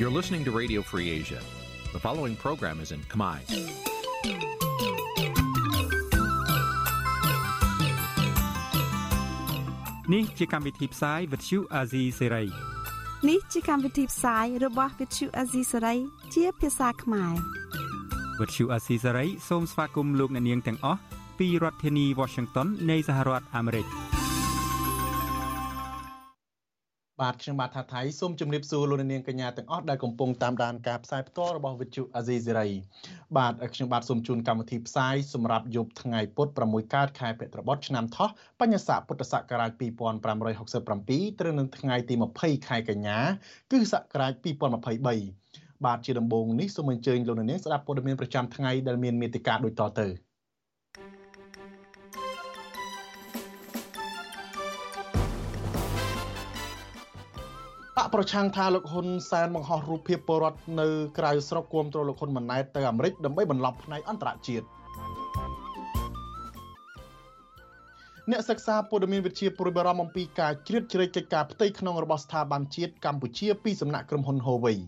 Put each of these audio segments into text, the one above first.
You're listening to Radio Free Asia. The following program is in Khmer. នេះជាកម្មវិធីផ្សាយ Vuthu Azizi Serai នេះជាកម្មវិធីផ្សាយរបស់ Vuthu Azizi Serai ជាភាសាខ្មែរ Vuthu Azizi Serai សូមស្វាគមន៍លោកអ្នកនាងទាំងអស់ពីរដ្ឋធានី Washington នៃសហរដ្ឋអាមេរិក បាទខ្ញុំបាទថាថៃសូមជម្រាបសួរលោកនាងកញ្ញាទាំងអស់ដែលកំពុងតាមដានការផ្សាយផ្ទាល់របស់វិទ្យុអាស៊ីសេរីបាទខ្ញុំបាទសូមជូនកម្មវិធីផ្សាយសម្រាប់យប់ថ្ងៃពុធ6កើតខែភទ្របទឆ្នាំថោះបញ្ញស័កពុទ្ធសករាជ2567ត្រូវនឹងថ្ងៃទី20ខែកញ្ញាគឺសករាជ2023បាទជាដំបូងនេះសូមអញ្ជើញលោកនាងស្ដាប់ព័ត៌មានប្រចាំថ្ងៃដែលមានមេតិការដូចតទៅ។ បកប្រឆាំងថាលោកហ៊ុនសែនបង្ហោះរូបភាពពលរដ្ឋនៅក្រៅស្រុកគាំទ្រលោកហ៊ុនម៉ាណែតទៅអាមេរិកដើម្បីបន្លប់ផ្នែកអន្តរជាតិអ្នកសិក្សាព័ត៌មានវិទ្យាប្រួយបារម្ភអំពីការជ្រៀតជ្រែកកិច្ចការផ្ទៃក្នុងរបស់ស្ថាប័នជាតិកម្ពុជាពីសំណាក់ក្រុមហ៊ុន Huawei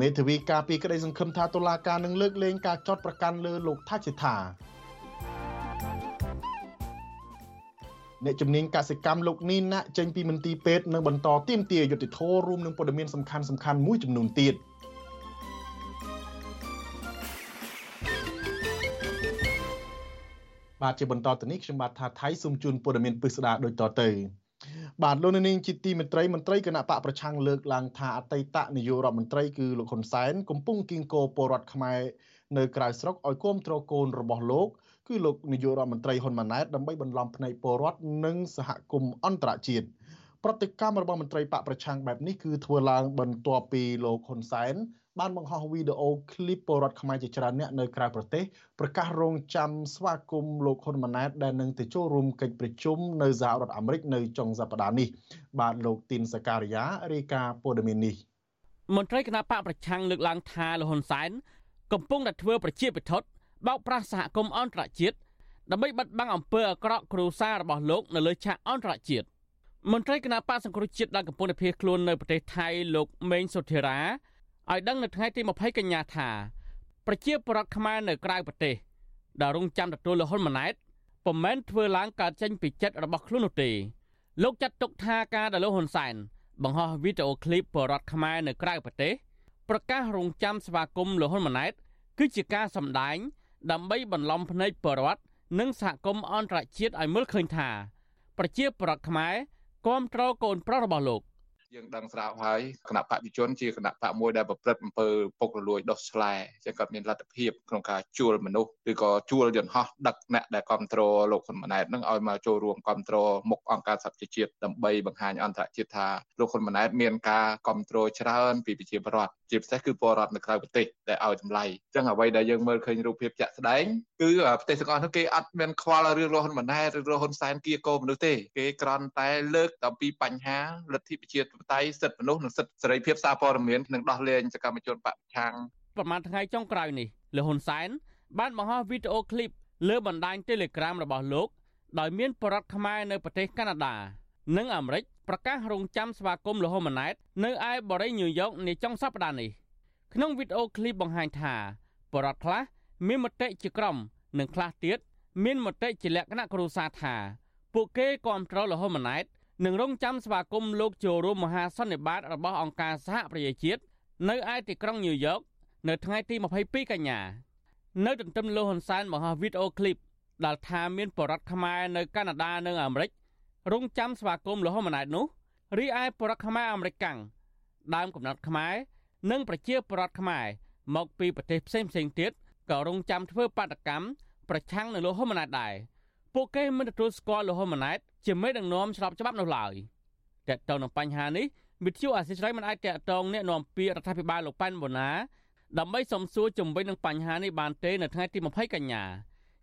មេធាវីការពីក្តីសង្ឃឹមថាតុលាការនឹងលើកលែងការចោទប្រកាន់លើលោកថាជាថា អ្នកជំនាញកសិកម្មលោកនីណាចេញពីមន្ទីរពេទ្យនឹងបន្តទៀមទាយុទ្ធធររួមនឹងព័ត៌មានសំខាន់សំខាន់មួយចំនួនទៀតបាទជាបន្តទៅនេះខ្ញុំបាទថាថៃសូមជូនព័ត៌មានពិស្ដារដូចតទៅបាទលោកនាងជាទីមេត្រីមន្ត្រីគណៈបកប្រឆាំងលើកឡើងថាអតីតនាយករដ្ឋមន្ត្រីគឺលោកហ៊ុនសែនកំពុងគៀងគោពលរដ្ឋខ្មែរនៅក្រៅស្រុកឲ្យគ្រប់គ្រងកូនរបស់លោក គឺលោកនាយករដ្ឋមន្ត្រីហ៊ុនម៉ាណែតដើម្បីបន្លំភ្នែកពលរដ្ឋនិងសហគមន៍អន្តរជាតិប្រតិកម្មរបស់មន្ត្រីបកប្រឆាំងបែបនេះគឺធ្វើឡើងបន្ទាប់ពីលោកហ៊ុនសែនបានបង្ហោះវីដេអូឃ្លីបពលរដ្ឋខ្មែរជាច្រើនអ្នកនៅក្រៅប្រទេសប្រកាសរងចាំស្វាគមន៍លោកហ៊ុនម៉ាណែតដែលនឹងទៅចូលរួមកិច្ចប្រជុំនៅសហរដ្ឋអាមេរិកនៅចុងសប្តាហ៍នេះបាទលោកទីនសការីយ៉ារាយការណ៍ព័ត៌មាននេះមន្ត្រីគណៈបកប្រឆាំងលើកឡើងថាលោកហ៊ុនសែនកំពុងតែធ្វើប្រជាពិធដ្ឋ បោកប្រាស់សហគមន៍អន្តរជាតិដើម្បីបិទបាំងអំពើអាក្រក់គ្រួសាររបស់លោកនៅលើឆាកអន្តរជាតិមន្ត្រីគណៈបកសង្គ្រោះជាតិដែលកំពុងតែភៀសខ្លួននៅប្រទេសថៃលោកមេងសុធិរាឲ្យដឹងនៅថ្ងៃទី20កញ្ញាថាប្រជាពលរដ្ឋខ្មែរនៅក្រៅប្រទេសដែលរងចាំទទួលលហ៊ុនម៉ាណែតពុំមែនធ្វើឡើងកើតចេញពីចិត្តរបស់ខ្លួននោះទេលោកចាត់ទុកថាការដែលលោកហ៊ុនសែនបង្ហោះវីដេអូឃ្លីបពលរដ្ឋខ្មែរនៅក្រៅប្រទេសប្រកាសរងចាំស្វាគមន៍លហ៊ុនម៉ាណែតគឺជាការសម្ដែង ដើម្បីបន្លំភ្នែកបរដ្ឋនិងសហគមន៍អន្តរជាតិឲ្យមើលឃើញថា ប្រជាប្រដ្ឋខ្មែរគ្រប់គ្រងកូនប្រុសរបស់លោក យើងដឹងស្រាប់ហើយគណៈបព្វជិជនជាគណៈបកមួយដែលប្រព្រឹត្តអំពើពុករលួយដុសឆ្លែចឹងក៏មានលទ្ធភាពក្នុងការជួលមនុស្សឬក៏ជួលយន្តហោះដឹកអ្នកដែលគ្រប់គ្រងលោកហ៊ុនម៉ាណែតនឹងឲ្យមកចូលរួមគ្រប់គ្រងមុខអង្គការសហប្រជាជាតិដើម្បីបង្ហាញអន្តរជាតិថាលោកហ៊ុនម៉ាណែតមានការគ្រប់គ្រងច្រើនពីប្រជាពលរដ្ឋជាពិសេសគឺពលរដ្ឋនៅក្រៅប្រទេសដែលឲ្យតម្លៃចឹងអ្វីដែលយើងមើលឃើញរូបភាពជាក់ស្ដែងគឺប្រទេសទាំងអស់នោះគេអត់មានខ្វល់រឿងលោកហ៊ុនម៉ាណែតឬលោកហ៊ុនសែនគៀកោមនុស្សទេគេគ្រាន់តែលើកអំពីបញ្ហាលទ្ធិប្រជាធិបតេយ្យសិទ្ធិមនុស្សនិងសិទ្ធិសេរីភាពសារព័ត៌មាននិងដោះលែងសកម្មជនបពប្រឆាំងប្រហែលថ្ងៃចុងក្រោយនេះលោកហ៊ុនសែនបានបង្ហោះវីដេអូឃ្លីបលើបណ្ដាញ Telegram របស់លោក ដោយមានបរិវត្តខ្មែរនៅប្រទេសកាណាដា និងអាមេរិកប្រកាសរងចាំស្វាគមន៍លោកហ៊ុនម៉ាណែតនៅឯបរិយាញូវយ៉កនាចុងសប្តាហ៍នេះក្នុងវីដេអូឃ្លីបបង្ហាញថាបរិវត្តខ្លះមានមតិជាក្រុមនិងខ្លះទៀតមានមតិជាលក្ខណៈគ្រួសារថា ពួកគេគាំទ្រលោកហ៊ុនម៉ាណែត និងរងចាំស្វាគមន៍លោកចូលរួមមហាសន្និបាតរបស់អង្គការសហប្រជាជាតិនៅឯទីក្រុងញូវយ៉កនៅថ្ងៃទី22កញ្ញានៅទន្ទឹមលោកហ៊ុនសែនបង្ហោះវីដេអូឃ្លីបដែលថាមានបរិវត្តខ្មែរនៅកាណាដានិងអាមេរិករងចាំស្វាគមន៍លោកហ៊ុនម៉ាណែតនោះរីឯបរិវត្តខ្មែរអាមេរិកកាំងដើមកំណត់ខ្មែរនិងប្រជាពលរដ្ឋខ្មែរមកពីប្រទេសផ្សេងផ្សេងទៀតក៏រងចាំធ្វើបាតកម្មប្រឆាំងនឹងលោកហ៊ុនម៉ាណែតដែរពួកគេមិនទទួលស្គាល់លោកហ៊ុនម៉ាណែត ជាមេដឹកនាំស្របច្បាប់នោះឡើយតើតើនឹងបញ្ហានេះវិទ្យុអាស៊ីសេរីមិនអាចតកតងអ្នកនាំពាក្យរដ្ឋាភិបាលលោកប៉ែនបូណាដើម្បីសំសួរជំវិញនឹងបញ្ហានេះបានទេនៅថ្ងៃទី20កញ្ញា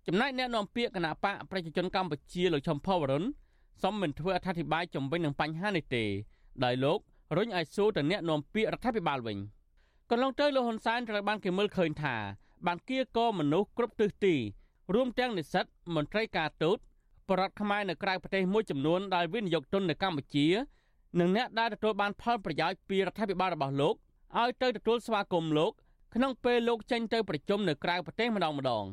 ចំណែកអ្នកនាំពាក្យគណៈបកប្រជាជនកម្ពុជាលោកឈឹមផវរុនសូមមិនធ្វើអត្ថាធិប្បាយជំវិញនឹងបញ្ហានេះទេដោយលោករុញឲ្យសួរទៅអ្នកនាំពាក្យរដ្ឋាភិបាលវិញកន្លងទៅលោកហ៊ុនសែនត្រូវបានគេមើលឃើញថាបានគៀកមនុស្សគ្រប់ទិសទីរួមទាំងនិស្សិតមន្ត្រីការទូត បរដ្ឋខ្មែរនៅក្រៅប្រទេសមួយចំនួនដែលវិនិយោគទុននៅកម្ពុជានិងអ្នកដែលទទួលបានផលប្រយោជន៍ពីរដ្ឋាភិបាលរបស់លោកឲ្យទៅទទួលស្វាគមន៍លោកក្នុងពេលលោកចេញទៅប្រជុំនៅក្រៅប្រទេសម្ដងម្ដង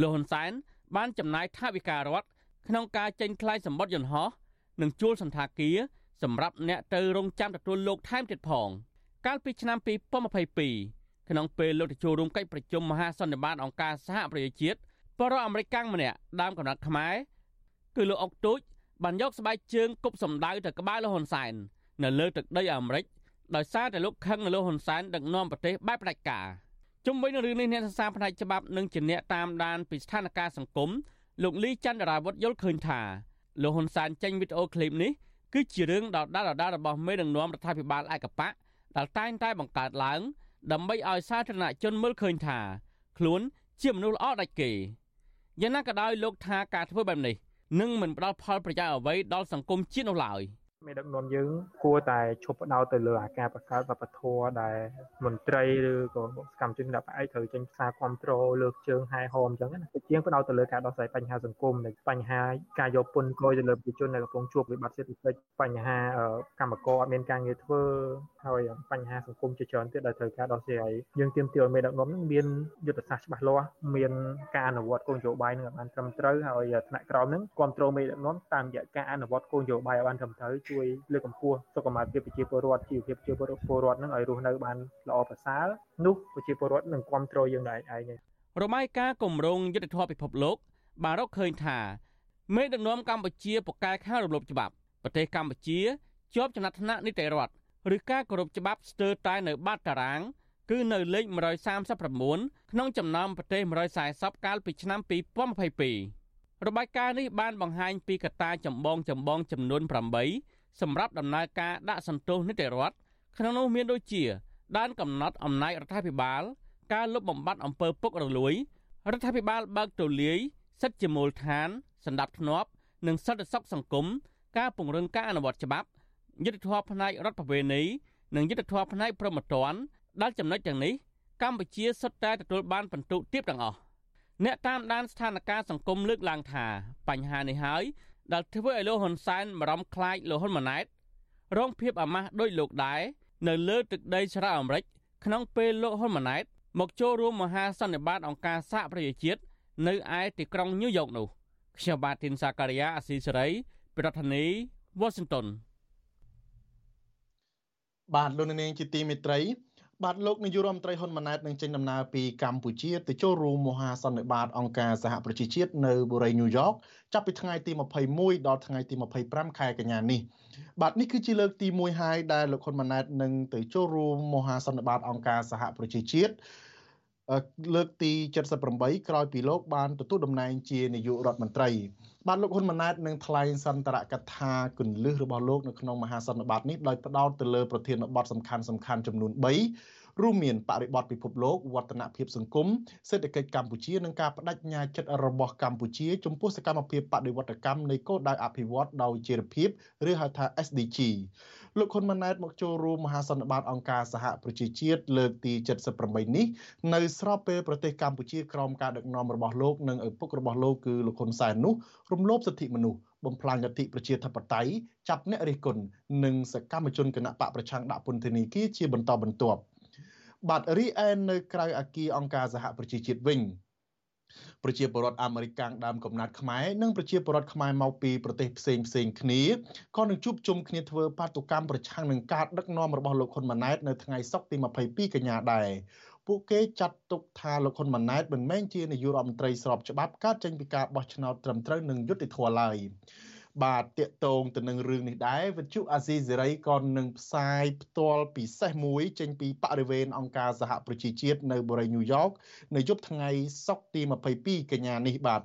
លោកហ៊ុនសែនបានចំណាយថវិការដ្ឋក្នុងការចេញថ្លៃសម្បត្តិយន្តហោះនិងជួលសន្តាគារសម្រាប់អ្នកទៅរងចាំទទួលលោកថែមទៀតផង កាលពីឆ្នាំ2022ក្នុងពេលលោកទៅចូលរួមកិច្ចប្រជុំមហាសន្និបាតអង្គការសហប្រជាជាតិបរិអាមេរិកាំងម្នាក់ដើមកំណត់ខ្មែរ គឺលោកអុកទូចបានយកស្បែកជើងគប់សម្ដៅទៅក្បាលលោកហ៊ុនសែននៅលើទឹកដីអាមេរិកដោយសារតែលោកខឹងនៅលោកហ៊ុនសែនដឹកនាំប្រទេសបែបផ្ដាច់ការជុំវិញនឹងរឿងនេះអ្នកសរសេរផ្នែកច្បាប់និងជាអ្នកតាមដានពីស្ថានភាពសង្គមលោកលីច័ន្ទរាវុធយល់ឃើញថាលោកហ៊ុនសែនចេញវីដេអូឃ្លីបនេះគឺជារឿងដដាលដដាលរបស់មេដឹកនាំរដ្ឋាភិបាលឯកបកដែលតែងតែបង្កើតឡើង ដើម្បីឲ្យសាធារណជនមើលឃើញថា ខ្លួនជាមនុស្សល្អដាច់គេយ៉ាងណាក៏ដោយលោកថាការធ្វើបែបនេះ នឹងមិនផ្ដល់ផលប្រយោជន៍អ្វីដល់សង្គមជាតិនោះឡើយ។ មេដឹកនាំយើងគួរតែឈប់ផ្ដោតទៅលើអាការបង្កើតវប្បធម៌ដែលមន្ត្រីឬក៏សកម្មជនដែលផ្អែកត្រូវចេញផ្សារគ្រប់គ្រងលើកជើងហែហោមអញ្ចឹងណាជាងផ្ដោតទៅលើការដោះស្រាយបញ្ហាសង្គមនៃបញ្ហាការយកពន្ធគយទៅលើប្រជាជនដែលកំពុងជួបវិបត្តិសេដ្ឋកិច្ចបញ្ហាកម្មករអត់មានការងារធ្វើហើយបញ្ហាសង្គមជាច្រើនទៀតដែលត្រូវការដោះស្រាយយើងទាមទារឲ្យមេដឹកនាំនឹងមានយុទ្ធសាស្ត្រច្បាស់លាស់មានការអនុវត្តគោលនយោបាយនឹងឲ្យបានត្រឹមត្រូវហើយថ្នាក់ក្រោមនឹងគ្រប់គ្រងមេដឹកនាំតាមរយៈការអនុវត្តគោលនយោបាយឲ្យបានត្រឹមត្រូវជួយលើកកម្ពស់សុខុមាលភាពប្រជាពលរដ្ឋជីវភាពប្រជាពលរដ្ឋនឹងឲ្យរស់នៅបានល្អប្រសើរនោះប្រជាពលរដ្ឋនឹងគ្រប់គ្រងយើងដែរឯងរបាយការណ៍គម្រោងយុទ្ធធម៌ពិភពលោកបានរកឃើញថាមេដឹកនាំកម្ពុជាពូកែខាងរំលោភច្បាប់ប្រទេសកម្ពុជា ជាប់ចំណាត់ថ្នាក់នីតិរដ្ឋឬការគោរពច្បាប់ស្ទើរតែនៅបាតតារាង គឺនៅលេខ139ក្នុងចំណោមប្រទេស140កាលពីឆ្នាំ2022របាយការណ៍នេះបានបង្ហាញពីកត្តាចម្បងចម្បងចំនួន8 សម្រាប់ដំណើរការដាក់សន្ទុះនីតិរដ្ឋក្នុងនោះមានដូចជាដែនកំណត់អំណាចរដ្ឋាភិបាលការលុបបំបាត់អំពើពុករលួយរដ្ឋាភិបាលបើកទូលាយសិទ្ធិជាមូលដ្ឋានសន្តិភាពនិងសន្តិសុខសង្គមការពង្រឹងការអនុវត្តច្បាប់យុទ្ធធម៌ផ្នែករដ្ឋប្រវេណីនិងយុទ្ធធម៌ផ្នែកប្រមត្តនដែលចំណុចទាំងនេះកម្ពុជាសុទ្ធតែទទួលបានពិន្ទុទាបទាំងអស់អ្នកតាមដានស្ថានភាពសង្គមលើកឡើងថាបញ្ហានេះហើយ ដែលធ្វើឲ្យលោកហ៊ុនសែនបារម្ភខ្លាចលោកហ៊ុនម៉ាណែតរងភាពអាម៉ាស់ដោយលោកដែរនៅលើទឹកដីសហរដ្ឋអាមេរិកក្នុងពេលលោកហ៊ុនម៉ាណែតមកចូលរួមមហាសន្និបាតអង្គការសហប្រជាជាតិនៅឯទីក្រុងញូវយ៉កនោះខ្ញុំបាទធីនសាការីយ៉ាអស៊ីសេរីប្រធានាធិបតី Washington បាទលោកនាងជាទីមេត្រី បាទលោកនាយករដ្ឋមន្ត្រីហ៊ុនម៉ាណែតនឹងចេញដំណើរពីកម្ពុជាទៅចូលរួមមហាសន្និបាតអង្គការសហប្រជាជាតិនៅបូរីញូវយ៉កចាប់ពីថ្ងៃទី21ដល់ថ្ងៃទី25ខែកញ្ញានេះបាទនេះគឺជាលើកទី1ហើយដែលលោកហ៊ុនម៉ាណែតនឹងទៅចូលរួមមហាសន្និបាតអង្គការសហប្រជាជាតិលើកទី78ក្រោយពីលោកបានទទួលតំណែងជានាយករដ្ឋមន្ត្រី បាទលោកហ៊ុនម៉ាណែតនឹងថ្លែងសន្ទរកថាគន្លឹះរបស់លោកនៅក្នុងមហាសន្និបាតនេះដោយផ្ដោតទៅលើប្រធានបទសំខាន់សំខាន់ចំនួន3រួមមានបរិបទពិភពលោកវឌ្ឍនភាពសង្គមសេដ្ឋកិច្ចកម្ពុជានិងការបដិញ្ញាចិត្តរបស់កម្ពុជាចំពោះសកម្មភាពបដិវត្តកម្មនៃគោលដៅអភិវឌ្ឍដោយជារភាពឬហៅថា SDG លោកហ៊ុនម៉ាណែតមកចូលរួមមហាសន្និបាតអង្គការសហប្រជាជាតិលើកទី78នេះនៅស្របពេលប្រទេសកម្ពុជាក្រោមការដឹកនាំរបស់លោកនិងឪពុករបស់លោកគឺលោកហ៊ុនសែននោះរំលោភសិទ្ធិមនុស្សបំផ្លាញលទ្ធិប្រជាធិបតេយ្យចាប់អ្នករិះគន់និងសកម្មជនគណៈបកប្រឆាំងដាក់ពន្ធនាគារជាបន្តបន្ទាប់បាទរីឯនៅក្រៅអគារអង្គការសហប្រជាជាតិវិញ ប្រជាពលរដ្ឋអាមេរិកកាំងដើមកំណត់ខ្មែរនិងប្រជាពលរដ្ឋខ្មែរមកពីប្រទេសផ្សេងផ្សេងគ្នាក៏នឹងជួបជុំគ្នាធ្វើបាតុកម្មប្រឆាំងនឹងការដឹកនាំរបស់លោកហ៊ុនម៉ាណែតនៅថ្ងៃសុក្រទី22កញ្ញាដែរពួកគេចាត់ទុកថាលោកហ៊ុនម៉ាណែតមិនមែនជានាយករដ្ឋមន្ត្រីស្របច្បាប់កើតចេញពីការបោះឆ្នោតត្រឹមត្រូវនិងយុត្តិធម៌ឡើយ បាទតកតងទៅនឹងរឿងនេះដែរវិទ្យុអាស៊ីសេរីក៏នឹងផ្សាយផ្ទាល់ពិសេសមួយចេញពីបរិវេណអង្គការសហប្រជាជាតិនៅបូរីញូវយ៉កនៅយប់ថ្ងៃសុក្រទី22កញ្ញានេះបាទ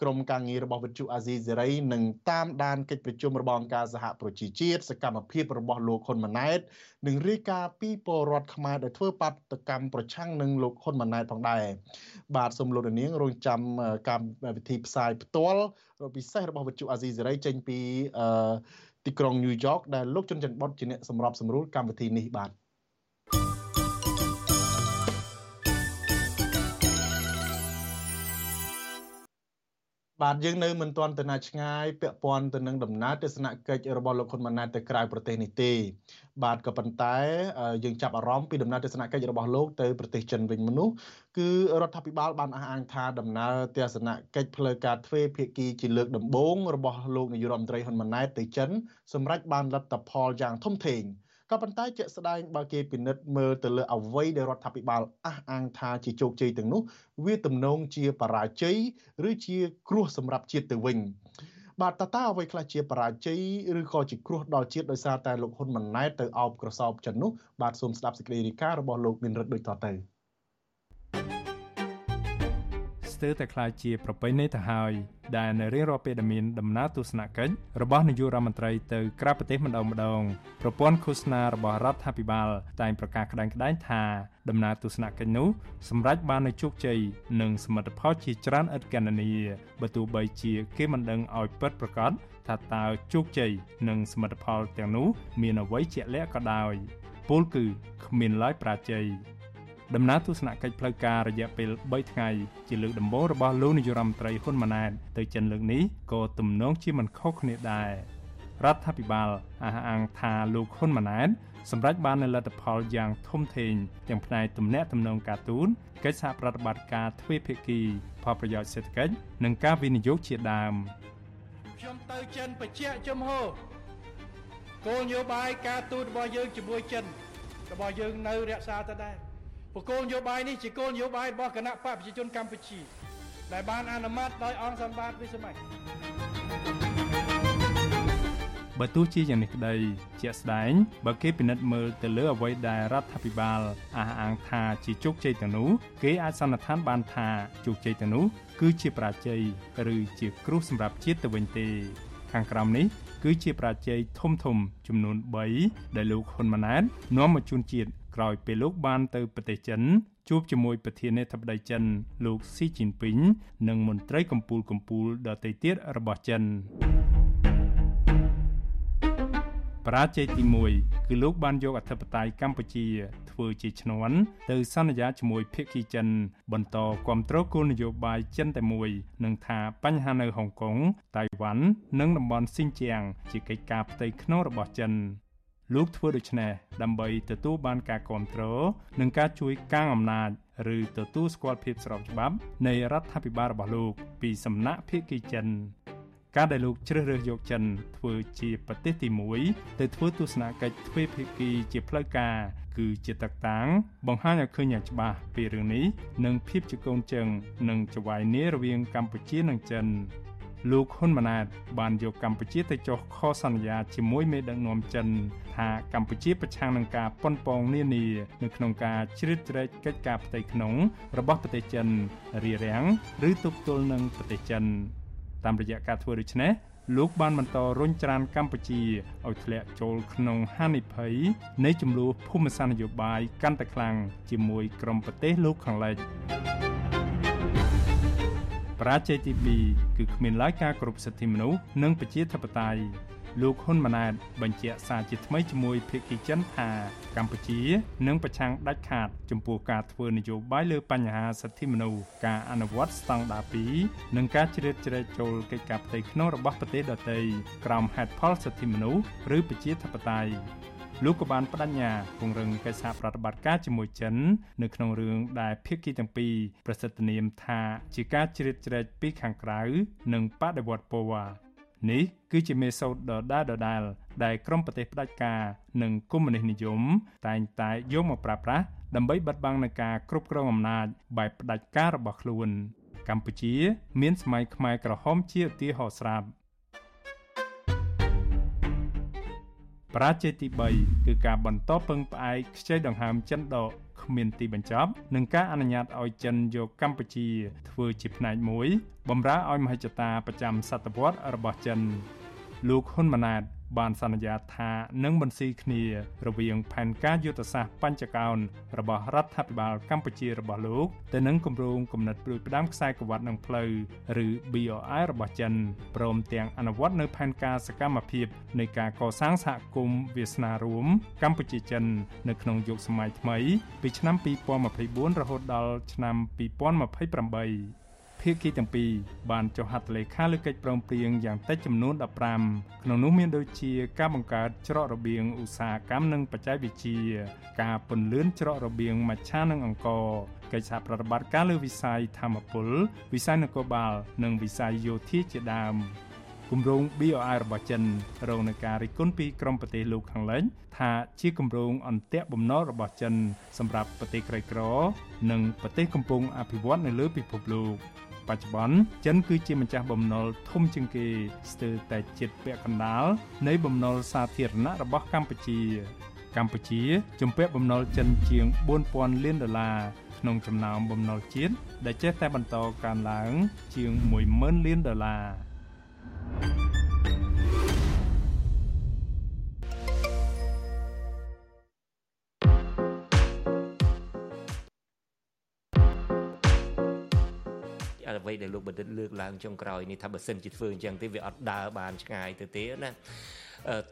ក្រុមការងាររបស់វិទ្យុអាស៊ីសេរីនឹងតាមដានកិច្ចប្រជុំរបស់អង្គការសហប្រជាជាតិសកម្មភាពរបស់លោកហ៊ុនម៉ាណែតនិងរាយការណ៍ពីពលរដ្ឋខ្មែរដែលធ្វើបាតកម្មប្រឆាំងនឹងលោកហ៊ុនម៉ាណែតផងដែរបាទសូមលោកនាងរងចាំកម្មវិធីផ្សាយផ្ទាល់ ពិសេសរបស់វិទ្យុអាស៊ីសេរីចេញពីទីក្រុងញូវយ៉កដែលលោកជុនច័ន្ទបុតជាអ្នកសម្របសម្រួលកម្មវិធីនេះបាទ បបាទយើងនៅមិនទាន់ទៅណាឆ្ងាយពាក់ព័ន្ធទៅនឹងដំណើរទស្សនកិច្ចរបស់លោកហ៊ុនម៉ាណែតទៅក្រៅប្រទេសនេះទេបាទក៏ប៉ុន្តែយើងចាប់អារម្មណ៍ពីដំណើរទស្សនកិច្ចរបស់លោកទៅប្រទេសចិនវិញមនុស្សគឺរដ្ឋាភិបាលបានអះអាងថាដំណើរទស្សនកិច្ចផ្លូវការទ្វេភាគីជាលើកដំបូងរបស់លោកនាយរដ្ឋមន្ត្រីហ៊ុនម៉ាណែតទៅចិនសម្រាប់បានលទ្ធផលយ៉ាងធំធេង ក៏ប៉ុន្តែជាក់ស្ដែងបើគេពិនិត្យមើលទៅលើអ្វីដែលរដ្ឋាភិបាលអះអាងថាជាជោគជ័យទាំងនោះវាទំនងជាបរាជ័យឬជាគ្រោះសម្រាប់ជាតិទៅវិញបាទតើតើអ្វីខ្លះជាបរាជ័យឬក៏ជាគ្រោះដល់ជាតិដោយសារតែលោកហ៊ុនម៉ាណែតទៅអោបក្រសោបចិននោះបាទសូមស្ដាប់សេចក្តីរាយការណ៍របស់លោកមានរិទ្ធដូចតទៅ ស្ទើរតែក្លាយជាប្រពៃណីទៅហើយដែលនៅរៀងរាល់ពេលដែលមានដំណើរទស្សនកិច្ចរបស់នាយករដ្ឋមន្ត្រីទៅក្រៅប្រទេសម្ដងម្ដងប្រព័ន្ធឃោសនារបស់រដ្ឋាភិបាលតែងប្រកាសក្តែងក្តែងថាដំណើរទស្សនកិច្ចនោះសម្រេចបាននូវជោគជ័យនិងសមិទ្ធផលជាច្រើនឥតកណនាបើទោះបីជាគេមិនដឹងឲ្យពិតប្រាកដថាតើជោគជ័យនិងសមិទ្ធផលទាំងនោះ មានអ្វីជាក់លាក់ក៏ដោយពលគឺគ្មានឡើយប្រាជ័យ ដំណើរទស្សនកិច្ចផ្លូវការរយៈពេល3ថ្ងៃជាលើកដំបូងរបស់លោកនាយរដ្ឋមន្ត្រីហ៊ុនម៉ាណែតទៅចិនលើកនេះក៏ទំនងជាមិនខុសគ្នាដែររដ្ឋាភិបាលអះអាងថាលោកហ៊ុនម៉ាណែតសម្រាប់បាននូវលទ្ធផលយ៉ាងធំធេងទាំងផ្នែកទំនាក់ទំនងការទូតកិច្ចសហប្រតិបត្តិការទ្វេភាគីផលប្រយោជន៍សេដ្ឋកិច្ចនិងការវិនិយោគជាដើមខ្ញុំទៅចិនបញ្ជាក់ជំហរគោលនយោបាយការទូតរបស់យើងជាមួយចិនរបស់យើងនៅរក្សាទៅដែរ ព្រោះគោលនយោបាយនេះជាគោលនយោបាយរបស់គណៈបកប្រជាជនកម្ពុជា ដែលបានអនុម័តដោយអង្គសម្បត្តិវិសម័យបើទោះជាយ៉ាងនេះក្តីជាក់ស្ដែងបើគេពិនិត្យមើលទៅលើអ្វីដែលរដ្ឋាភិបាលអះអាងថាជាជោគជ័យទាំងនោះគេអាចសន្និដ្ឋានបានថាជោគជ័យទាំងនោះគឺជាប្រាជ័យឬជាគ្រោះសម្រាប់ជាតិទៅវិញទេ ខាងក្រោមនេះគឺជាប្រាជ័យធំធំចំនួន3ដែលលោកហ៊ុនម៉ាណែតនាំមកជូនជាតិ ក្រោយពេលលោកបានទៅប្រទេសចិនជួបជាមួយប្រធានាធិបតីចិន លោកស៊ីជីនពីងនិងមន្ត្រីកម្ពុជាកម្ពុជាដទៃទៀតរបស់ចិនបរាជ័យទី1គឺលោកបានយកអធិបតេយ្យកម្ពុជា ធ្វើជាឈ្នន់ទៅសន្យាជាមួយភៀកគីចិន បន្តគ្រប់គ្រងគោលនយោបាយចិនតែមួយនឹងថាបញ្ហានៅហុងកុងតៃវ៉ាន់និងតំបន់ស៊ីនជៀងជាកិច្ចការផ្ទៃក្នុងរបស់ចិន លោកធ្វើដូច្នេះដើម្បីទទួលបានការគ្រប់គ្រងនិងការជួយកាងអំណាចឬទទួលស្គាល់ភាពស្របច្បាប់នៃរដ្ឋាភិបាលរបស់លោក ពីសំណាក់ភាគីចិនការដែលលោកជ្រើសរើសយកចិនធ្វើជាប្រទេសទី1ទៅធ្វើទស្សនកិច្ចទ្វេភាគីជាផ្លូវការគឺជាតកតាងបង្ហាញឲ្យឃើញយ៉ាងច្បាស់ពីរឿងនេះនិងភាពជាកូនជើងនិងចវាយនីរវាងកម្ពុជានិងចិន លោកហ៊ុនម៉ាណែតបានយកកម្ពុជាទៅចុះខសន្យាជាមួយមេដឹកនាំចិនថាកម្ពុជាប្រឆាំងនឹងការប៉ុនប៉ងនានានៅក្នុងការជ្រៀតជ្រែកកិច្ចការផ្ទៃក្នុង របស់ប្រទេសចិនរារាំងឬទប់ទល់នឹងប្រទេសចិន តាមរយៈការធ្វើដូច្នេះលោកបានបន្តរុញច្រានកម្ពុជាឲ្យធ្លាក់ចូលក្នុងហានិភ័យនៃចំនួនភូមិសាស្ត្រនយោបាយកាន់តែខ្លាំងជាមួយក្រុមប្រទេសលោកខាងលិចប រាជ័យទី2គឺគ្មានឡើយការគ្រប់សិទ្ធិមនុស្សនិងប្រជាធិបតេយ្យលោកហ៊ុនម៉ាណែតបញ្ជាក់សារជាថ្មីជាមួយភាគីចិនថាកម្ពុជានឹងប្រឆាំងដាច់ខាត ចំពោះការធ្វើនយោបាយលើបញ្ហាសិទ្ធិមនុស្សការអនុវត្តស្តង់ដារ2និងការជ្រៀតជ្រែកចូលកិច្ចការផ្ទៃក្នុងរបស់ប្រទេសដទៃក្រោមហេតុផលសិទ្ធិមនុស្សឬប្រជាធិបតេយ្យ លោកក៏បានបដិញ្ញាពង្រឹងកិច្ចសហប្រតិបត្តិការជាមួយចិន នៅក្នុងរឿងដែលភាគីទាំងពីរប្រសិទ្ធនាមថាជាការជ្រៀតជ្រែកពីខាងក្រៅ និងបដិវត្តពណ៌នេះគឺជាមេសូតដដែលដដែលដែលក្រមប្រទេសផ្ដាច់ការនិងកុម្មុយនីសនិយម តែងតែយកមកប្រើប្រាស់ដើម្បីបិទបាំងនឹងការគ្រប់គ្រងអំណាចបែបផ្ដាច់ការរបស់ខ្លួន កម្ពុជា មានសម័យខ្មែរក្រហមជាឧទាហរណ៍ស្រាប់ ប្រាជ័យទី3គឺការបន្តពឹងផ្អែកខ្ចីដង្ហើមចិនដកគ្មានទីបញ្ចប់នឹងការអនុញ្ញាតឲ្យចិនយកកម្ពុជាធ្វើជាផ្នែកមួយបម្រើឲ្យមហិច្ឆតាប្រចាំសតវត្សរបស់ចិនលោកហ៊ុនម៉ាណែត បានសន្យាថានឹងបន្ស៊ីគ្នារវាងផែនការយុទ្ធសាស្ត្របញ្ចកោណរបស់រដ្ឋាភិបាលកម្ពុជារបស់លោកទៅនឹងគម្រោងគំនិតព្រួយផ្ដាំខ្សែក្រវ៉ាត់នឹងផ្លូវឬ BRI របស់ចិនព្រមទាំងអនុវត្តនៅផែនការសកម្មភាពនៃការកសាងសហគមន៍វាសនារួមកម្ពុជាចិន នៅក្នុងយុគសម័យថ្មីពីឆ្នាំ2024រហូតដល់ឆ្នាំ2028 ភាគីទាំងពីរបានចុះហត្ថលេខាលើកិច្ចព្រមព្រៀងយ៉ាងតិចចំនួន15ក្នុងនោះមានដូចជាការបង្កើតច្រករបៀងឧស្សាហកម្មនិងបច្ចេកវិទ្យាការពន្លឿនច្រករបៀងមច្ឆានិងអង្គរកិច្ចសហប្រតិបត្តិការលើវិស័យធម្មពលវិស័យនគរបាលនិងវិស័យយោធាជាដើមគម្រោង BOI របស់ចិនរងនឹងការរិះគន់ពីក្រមប្រទេសលោកខាងលិចថាជាគម្រោងអន្ទាក់បំណុលរបស់ចិនសម្រាប់ប្រទេសក្រីក្រ និងប្រទេសកំពុងអភិវឌ្ឍនៅលើពិភពលោក បច្ចុប្បន្នចិនគឺជាម្ចាស់បំណុលធំជាងគេស្ទើរតែជិតពាក់កណ្ដាលនៃបំណុលសាធារណៈរបស់កម្ពុជា កម្ពុជាជំពាក់បំណុលចិនជាង4000លានដុល្លារក្នុងចំណោមបំណុលជាតិដែលចេះតែបន្តកើនឡើង ជាង10000លានដុល្លារ អ្វីដែលលោកបណ្ឌិតលើកឡើងចុងក្រោយនេះថាបើសិនជាធ្វើអញ្ចឹងទេវាអត់ដើរបានឆ្ងាយទៅទេណា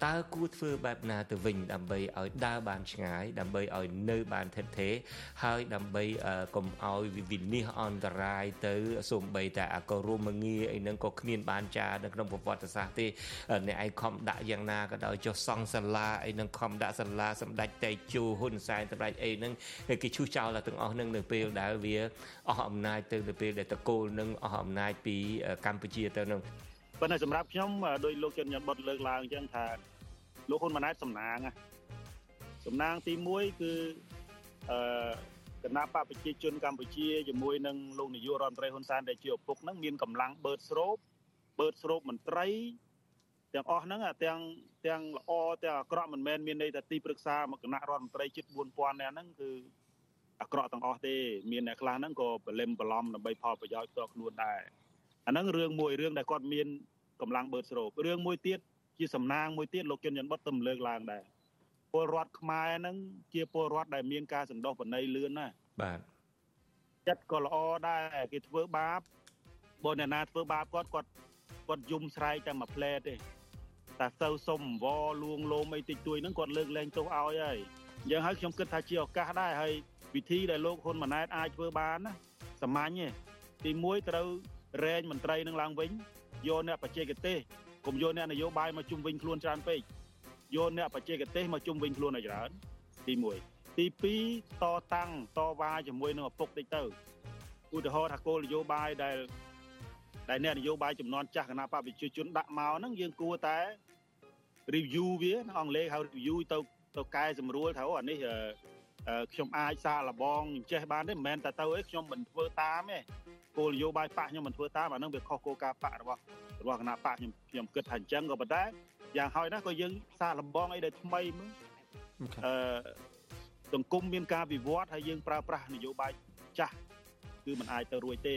តើគួរធ្វើបែបណាទៅវិញដើម្បីឲ្យដើរបានឆ្ងាយដើម្បីឲ្យនៅបានថិតថេរហើយដើម្បីកុំឲ្យវិនិច្ឆ័យអន្តរាយទៅសូម្បីតែអករុមងារអីហ្នឹងក៏គ្មានបានចានៅក្នុងប្រវត្តិសាស្ត្រទេអ្នកឯងខំដាក់យ៉ាងណាក៏ដោយចុះសង់សាលាអីហ្នឹងខំដាក់សាលាសម្ដេចតេជោហ៊ុនសែនសម្ដេចអីហ្នឹងគេឈូសចោលទាំងអស់ហ្នឹងនៅពេលដែលវាអស់អំណាចទៅនៅពេលដែលតកូលនឹងអស់អំណាចពីកម្ពុជាទៅនឹង ប៉ុន្តែសម្រាប់ខ្ញុំដោយលោកជនញ៉ាំបុតលើកឡើងអញ្ចឹងថាលោកហ៊ុនម៉ាណែតសំណាងសំណាងទី1គឺអឺគណៈបកប្រជាជនកម្ពុជាជាមួយនឹងលោកនាយករដ្ឋមន្ត្រីហ៊ុនសែនដែលជាឪពុកហ្នឹងមានកម្លាំងបឺតស្រូបបឺតស្រូបមន្ត្រីទាំងអស់ហ្នឹងទាំងទាំងល្អទាំងអាក្រក់មិនមែនមានន័យថាទីប្រឹក្សាមកគណៈរដ្ឋមន្ត្រីជិត4000នាក់ហ្នឹងគឺអាក្រក់ទាំងអស់ទេមានអ្នកខ្លះហ្នឹងក៏បលិមបឡំដើម្បីផលប្រយោជន៍ផ្ទាល់ខ្លួនដែរ អាហ្នឹងរឿងមួយរឿងដែលគាត់មានកម្លាំងបឺតស្រូបរឿងមួយទៀតជាសំណាងមួយទៀតលោកជុនច័ន្ទបុតទៅលើកឡើងដែរពលរដ្ឋខ្មែរហ្នឹងជាពលរដ្ឋដែលមានការសន្តោសបណៃលឿនណាបាទចិត្តក៏ល្អដែរគេធ្វើបាបបើអ្នកណាធ្វើបាបគាត់គាត់គាត់យំស្រែកតែមួយផ្លែទេតែទៅសុំអង្វរលួងលោមអីតិចតួចហ្នឹងគាត់លើកលែងទោសឲ្យហើយអញ្ចឹងហើយខ្ញុំគិតថាជាឱកាសដែរហើយវិធីដែលលោកហ៊ុនម៉ាណែតអាចធ្វើបានណាសាមញ្ញទេទី1ត្រូវ រែងមន្ត្រីនឹងឡើងវិញយកអ្នកបច្ចេកទេសកុំយកអ្នកនយោបាយមកជុំវិញខ្លួនច្រើនពេកយកអ្នកបច្ចេកទេសមកជុំវិញខ្លួនឲ្យច្រើនទី1ទី2តតាំងតវ៉ាជាមួយនឹងឪពុកតិចទៅឧទាហរណ៍ថាគោលនយោបាយដែលដែលអ្នកនយោបាយចំនួនចាស់គណៈបព្វជិជនដាក់មកហ្នឹងយើងគួរតែ review វាអង់គ្លេសហៅ review ទៅទៅកែសម្រួលថាអូអានេះ ខ្ញុំអាចសារលបងចេះបានទេមិនមែនតែទៅអីខ្ញុំមិនធ្វើតាមទេគោលនយោបាយបកខ្ញុំមិនធ្វើតាមអានឹងវាខុសគោលការណ៍បករបស់របស់គណៈបកខ្ញុំខ្ញុំគិតថាអញ្ចឹងក៏ប៉ុន្តែយ៉ាងហោចណាស់ក៏យើងសារលបងអីដែលថ្មីមើលអឺសង្គមមានការវិវត្តហើយយើងប្រើប្រាស់នយោបាយចាស់គឺมันអាចទៅរួចទេ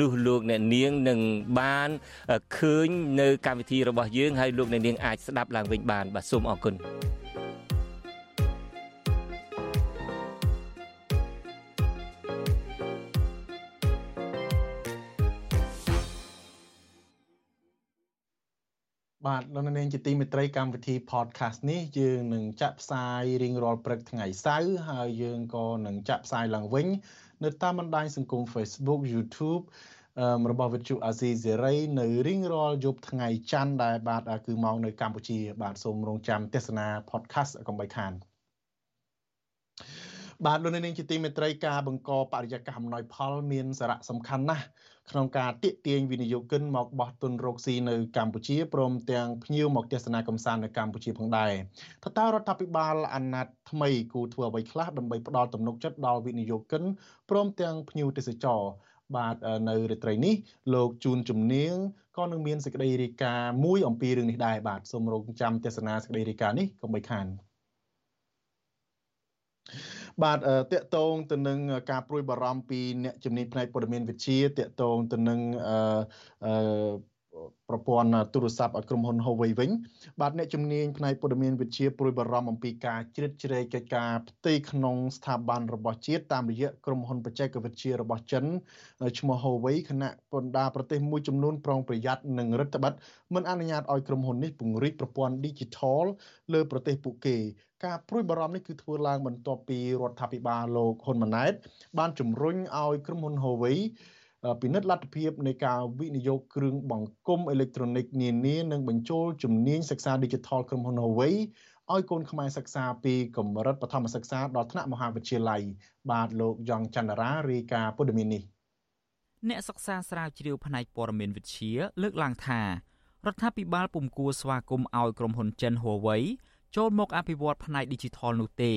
នោះលោកអ្នកនាងនឹងបានឃើញនៅកម្មវិធីរបស់យើងហើយលោកអ្នកនាងអាចស្ដាប់ឡើងវិញបានបាទសូមអរគុណបាទលោកនាងជាទីមេត្រីកម្មវិធី podcast នេះយើងនឹងចាក់ផ្សាយរៀងរាល់ព្រឹកថ្ងៃសៅរ៍ហើយយើងក៏នឹងចាក់ផ្សាយឡើងវិញ នៅតាមបណ្ដាញសង្គម Facebook YouTube របស់វិទ្យុអាស៊ីសេរីនៅរៀងរាល់យប់ថ្ងៃច័ន្ទដែលបាទគឺម៉ោងនៅកម្ពុជា បាទសូមរងចាំទស្សនា podcast កុំបីខាន បាទលោកនាងជាទីមេត្រីការបង្កបរិយាកាសអំណោយផលមានសារៈសំខាន់ណាស់ក្នុងការទាក់ទាញវិនិយោគិនមកបោះទុនរកស៊ីនៅកម្ពុជាព្រមទាំងភ្ញៀវមកទស្សនាកំសាន្តនៅកម្ពុជាផងដែរថាតើរដ្ឋាភិបាលអាណត្តិថ្មីគូធ្វើអ្វីខ្លះដើម្បីផ្ដល់ទំនុកចិត្តដល់វិនិយោគិនព្រមទាំងភ្ញៀវទេសចរបាទនៅរាត្រីនេះលោកជួនជំនាញក៏នឹងមានសេចក្តីរាយការណ៍មួយអំពីរឿងនេះដែរបាទសូមរងចាំទស្សនាសេចក្តីរាយការណ៍នេះកុំបីខាន បាទតកតងទៅនឹងការព្រួយបារម្ភពីអ្នកជំនាញផ្នែកព័ត៌មានវិទ្យាតកតងទៅនឹងអឺ ប្រព័ន្ធទូរស័ព្ទឲ្យក្រុមហ៊ុន Huawei វិញបាទអ្នកជំនាញផ្នែកព័ត៌មានវិទ្យាព្រួយបារម្ភអំពីការជ្រៀតជ្រែកកិច្ចការផ្ទៃក្នុងស្ថាប័នរបស់ជាតិតាមរយៈក្រុមហ៊ុនបច្ចេកវិទ្យារបស់ចិនឈ្មោះ Huawei គណៈបណ្ដាប្រទេសមួយចំនួនប្រុងប្រយ័ត្ននិងរដ្ឋបတ်មិនអនុញ្ញាតឲ្យក្រុមហ៊ុននេះពង្រីកប្រព័ន្ធ Digital លើប្រទេសពួកគេការព្រួយបារម្ភនេះគឺធ្វើឡើងបន្ទាប់ពីរដ្ឋាភិបាលលោកហ៊ុនម៉ាណែតបានជំរុញឲ្យក្រុមហ៊ុន Huawei ពិនិត្យលទ្ធភាពនៃការវិនិយោគគ្រឿងបង្គុំអេឡិចត្រូនិកនានានិងបញ្ចូលជំនាញសិក្សា Digital ក្រុមហ៊ុន Huawei ឲ្យកូនខ្មែរសិក្សាពីកម្រិតបឋមសិក្សាដល់ថ្នាក់មហាវិទ្យាល័យបាទលោកយ៉ងច័ន្ទរារាយការណ៍ព័ត៌មាននេះអ្នកសិក្សាស្រាវជ្រាវផ្នែកព័ត៌មានវិទ្យាលើកឡើងថារដ្ឋាភិបាលពុំគួរស្វាគមន៍ឲ្យក្រុមហ៊ុនចិន Huawei ចូលមកអភិវឌ្ឍផ្នែក Digital នោះទេ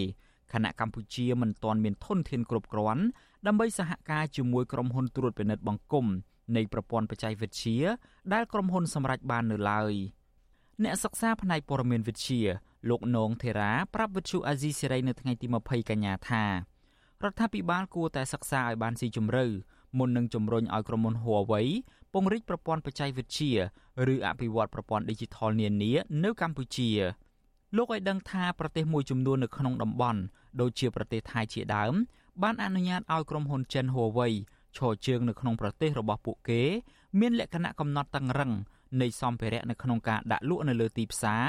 ខណៈកម្ពុជាមិនទាន់មានធនធានគ្រប់គ្រាន់ដើម្បីសហការជាមួយក្រុមហ៊ុនត្រួតពិនិត្យបង្គំនៃប្រព័ន្ធបច្ចេកវិទ្យាដែលក្រុមហ៊ុនសម្រេចបាននៅឡើយអ្នកសិក្សាផ្នែកព័ត៌មានវិទ្យាលោកនងធេរ៉ាប្រាប់វិទ្យុអាស៊ីសេរីនៅថ្ងៃទី20កញ្ញាថារដ្ឋាភិបាលគួរតែសិក្សាឲ្យបានស៊ីជម្រៅមុននឹងជំរុញឲ្យក្រុមហ៊ុន Huawei ពង្រីកប្រព័ន្ធបច្ចេកវិទ្យាឬអភិវឌ្ឍប្រព័ន្ធ Digital នានានៅកម្ពុជា លោកឲ្យដឹងថាប្រទេសមួយចំនួននៅក្នុងតំបន់ដូចជាប្រទេសថៃជាដើម បានអនុញ្ញាតឲ្យក្រុមហ៊ុនចិន Huawei ឈរជើងនៅក្នុងប្រទេសរបស់ពួកគេ មានលក្ខណៈកំណត់តឹងរឹងនៃសម្ភារៈនៅក្នុងការដាក់លក់នៅលើទីផ្សារ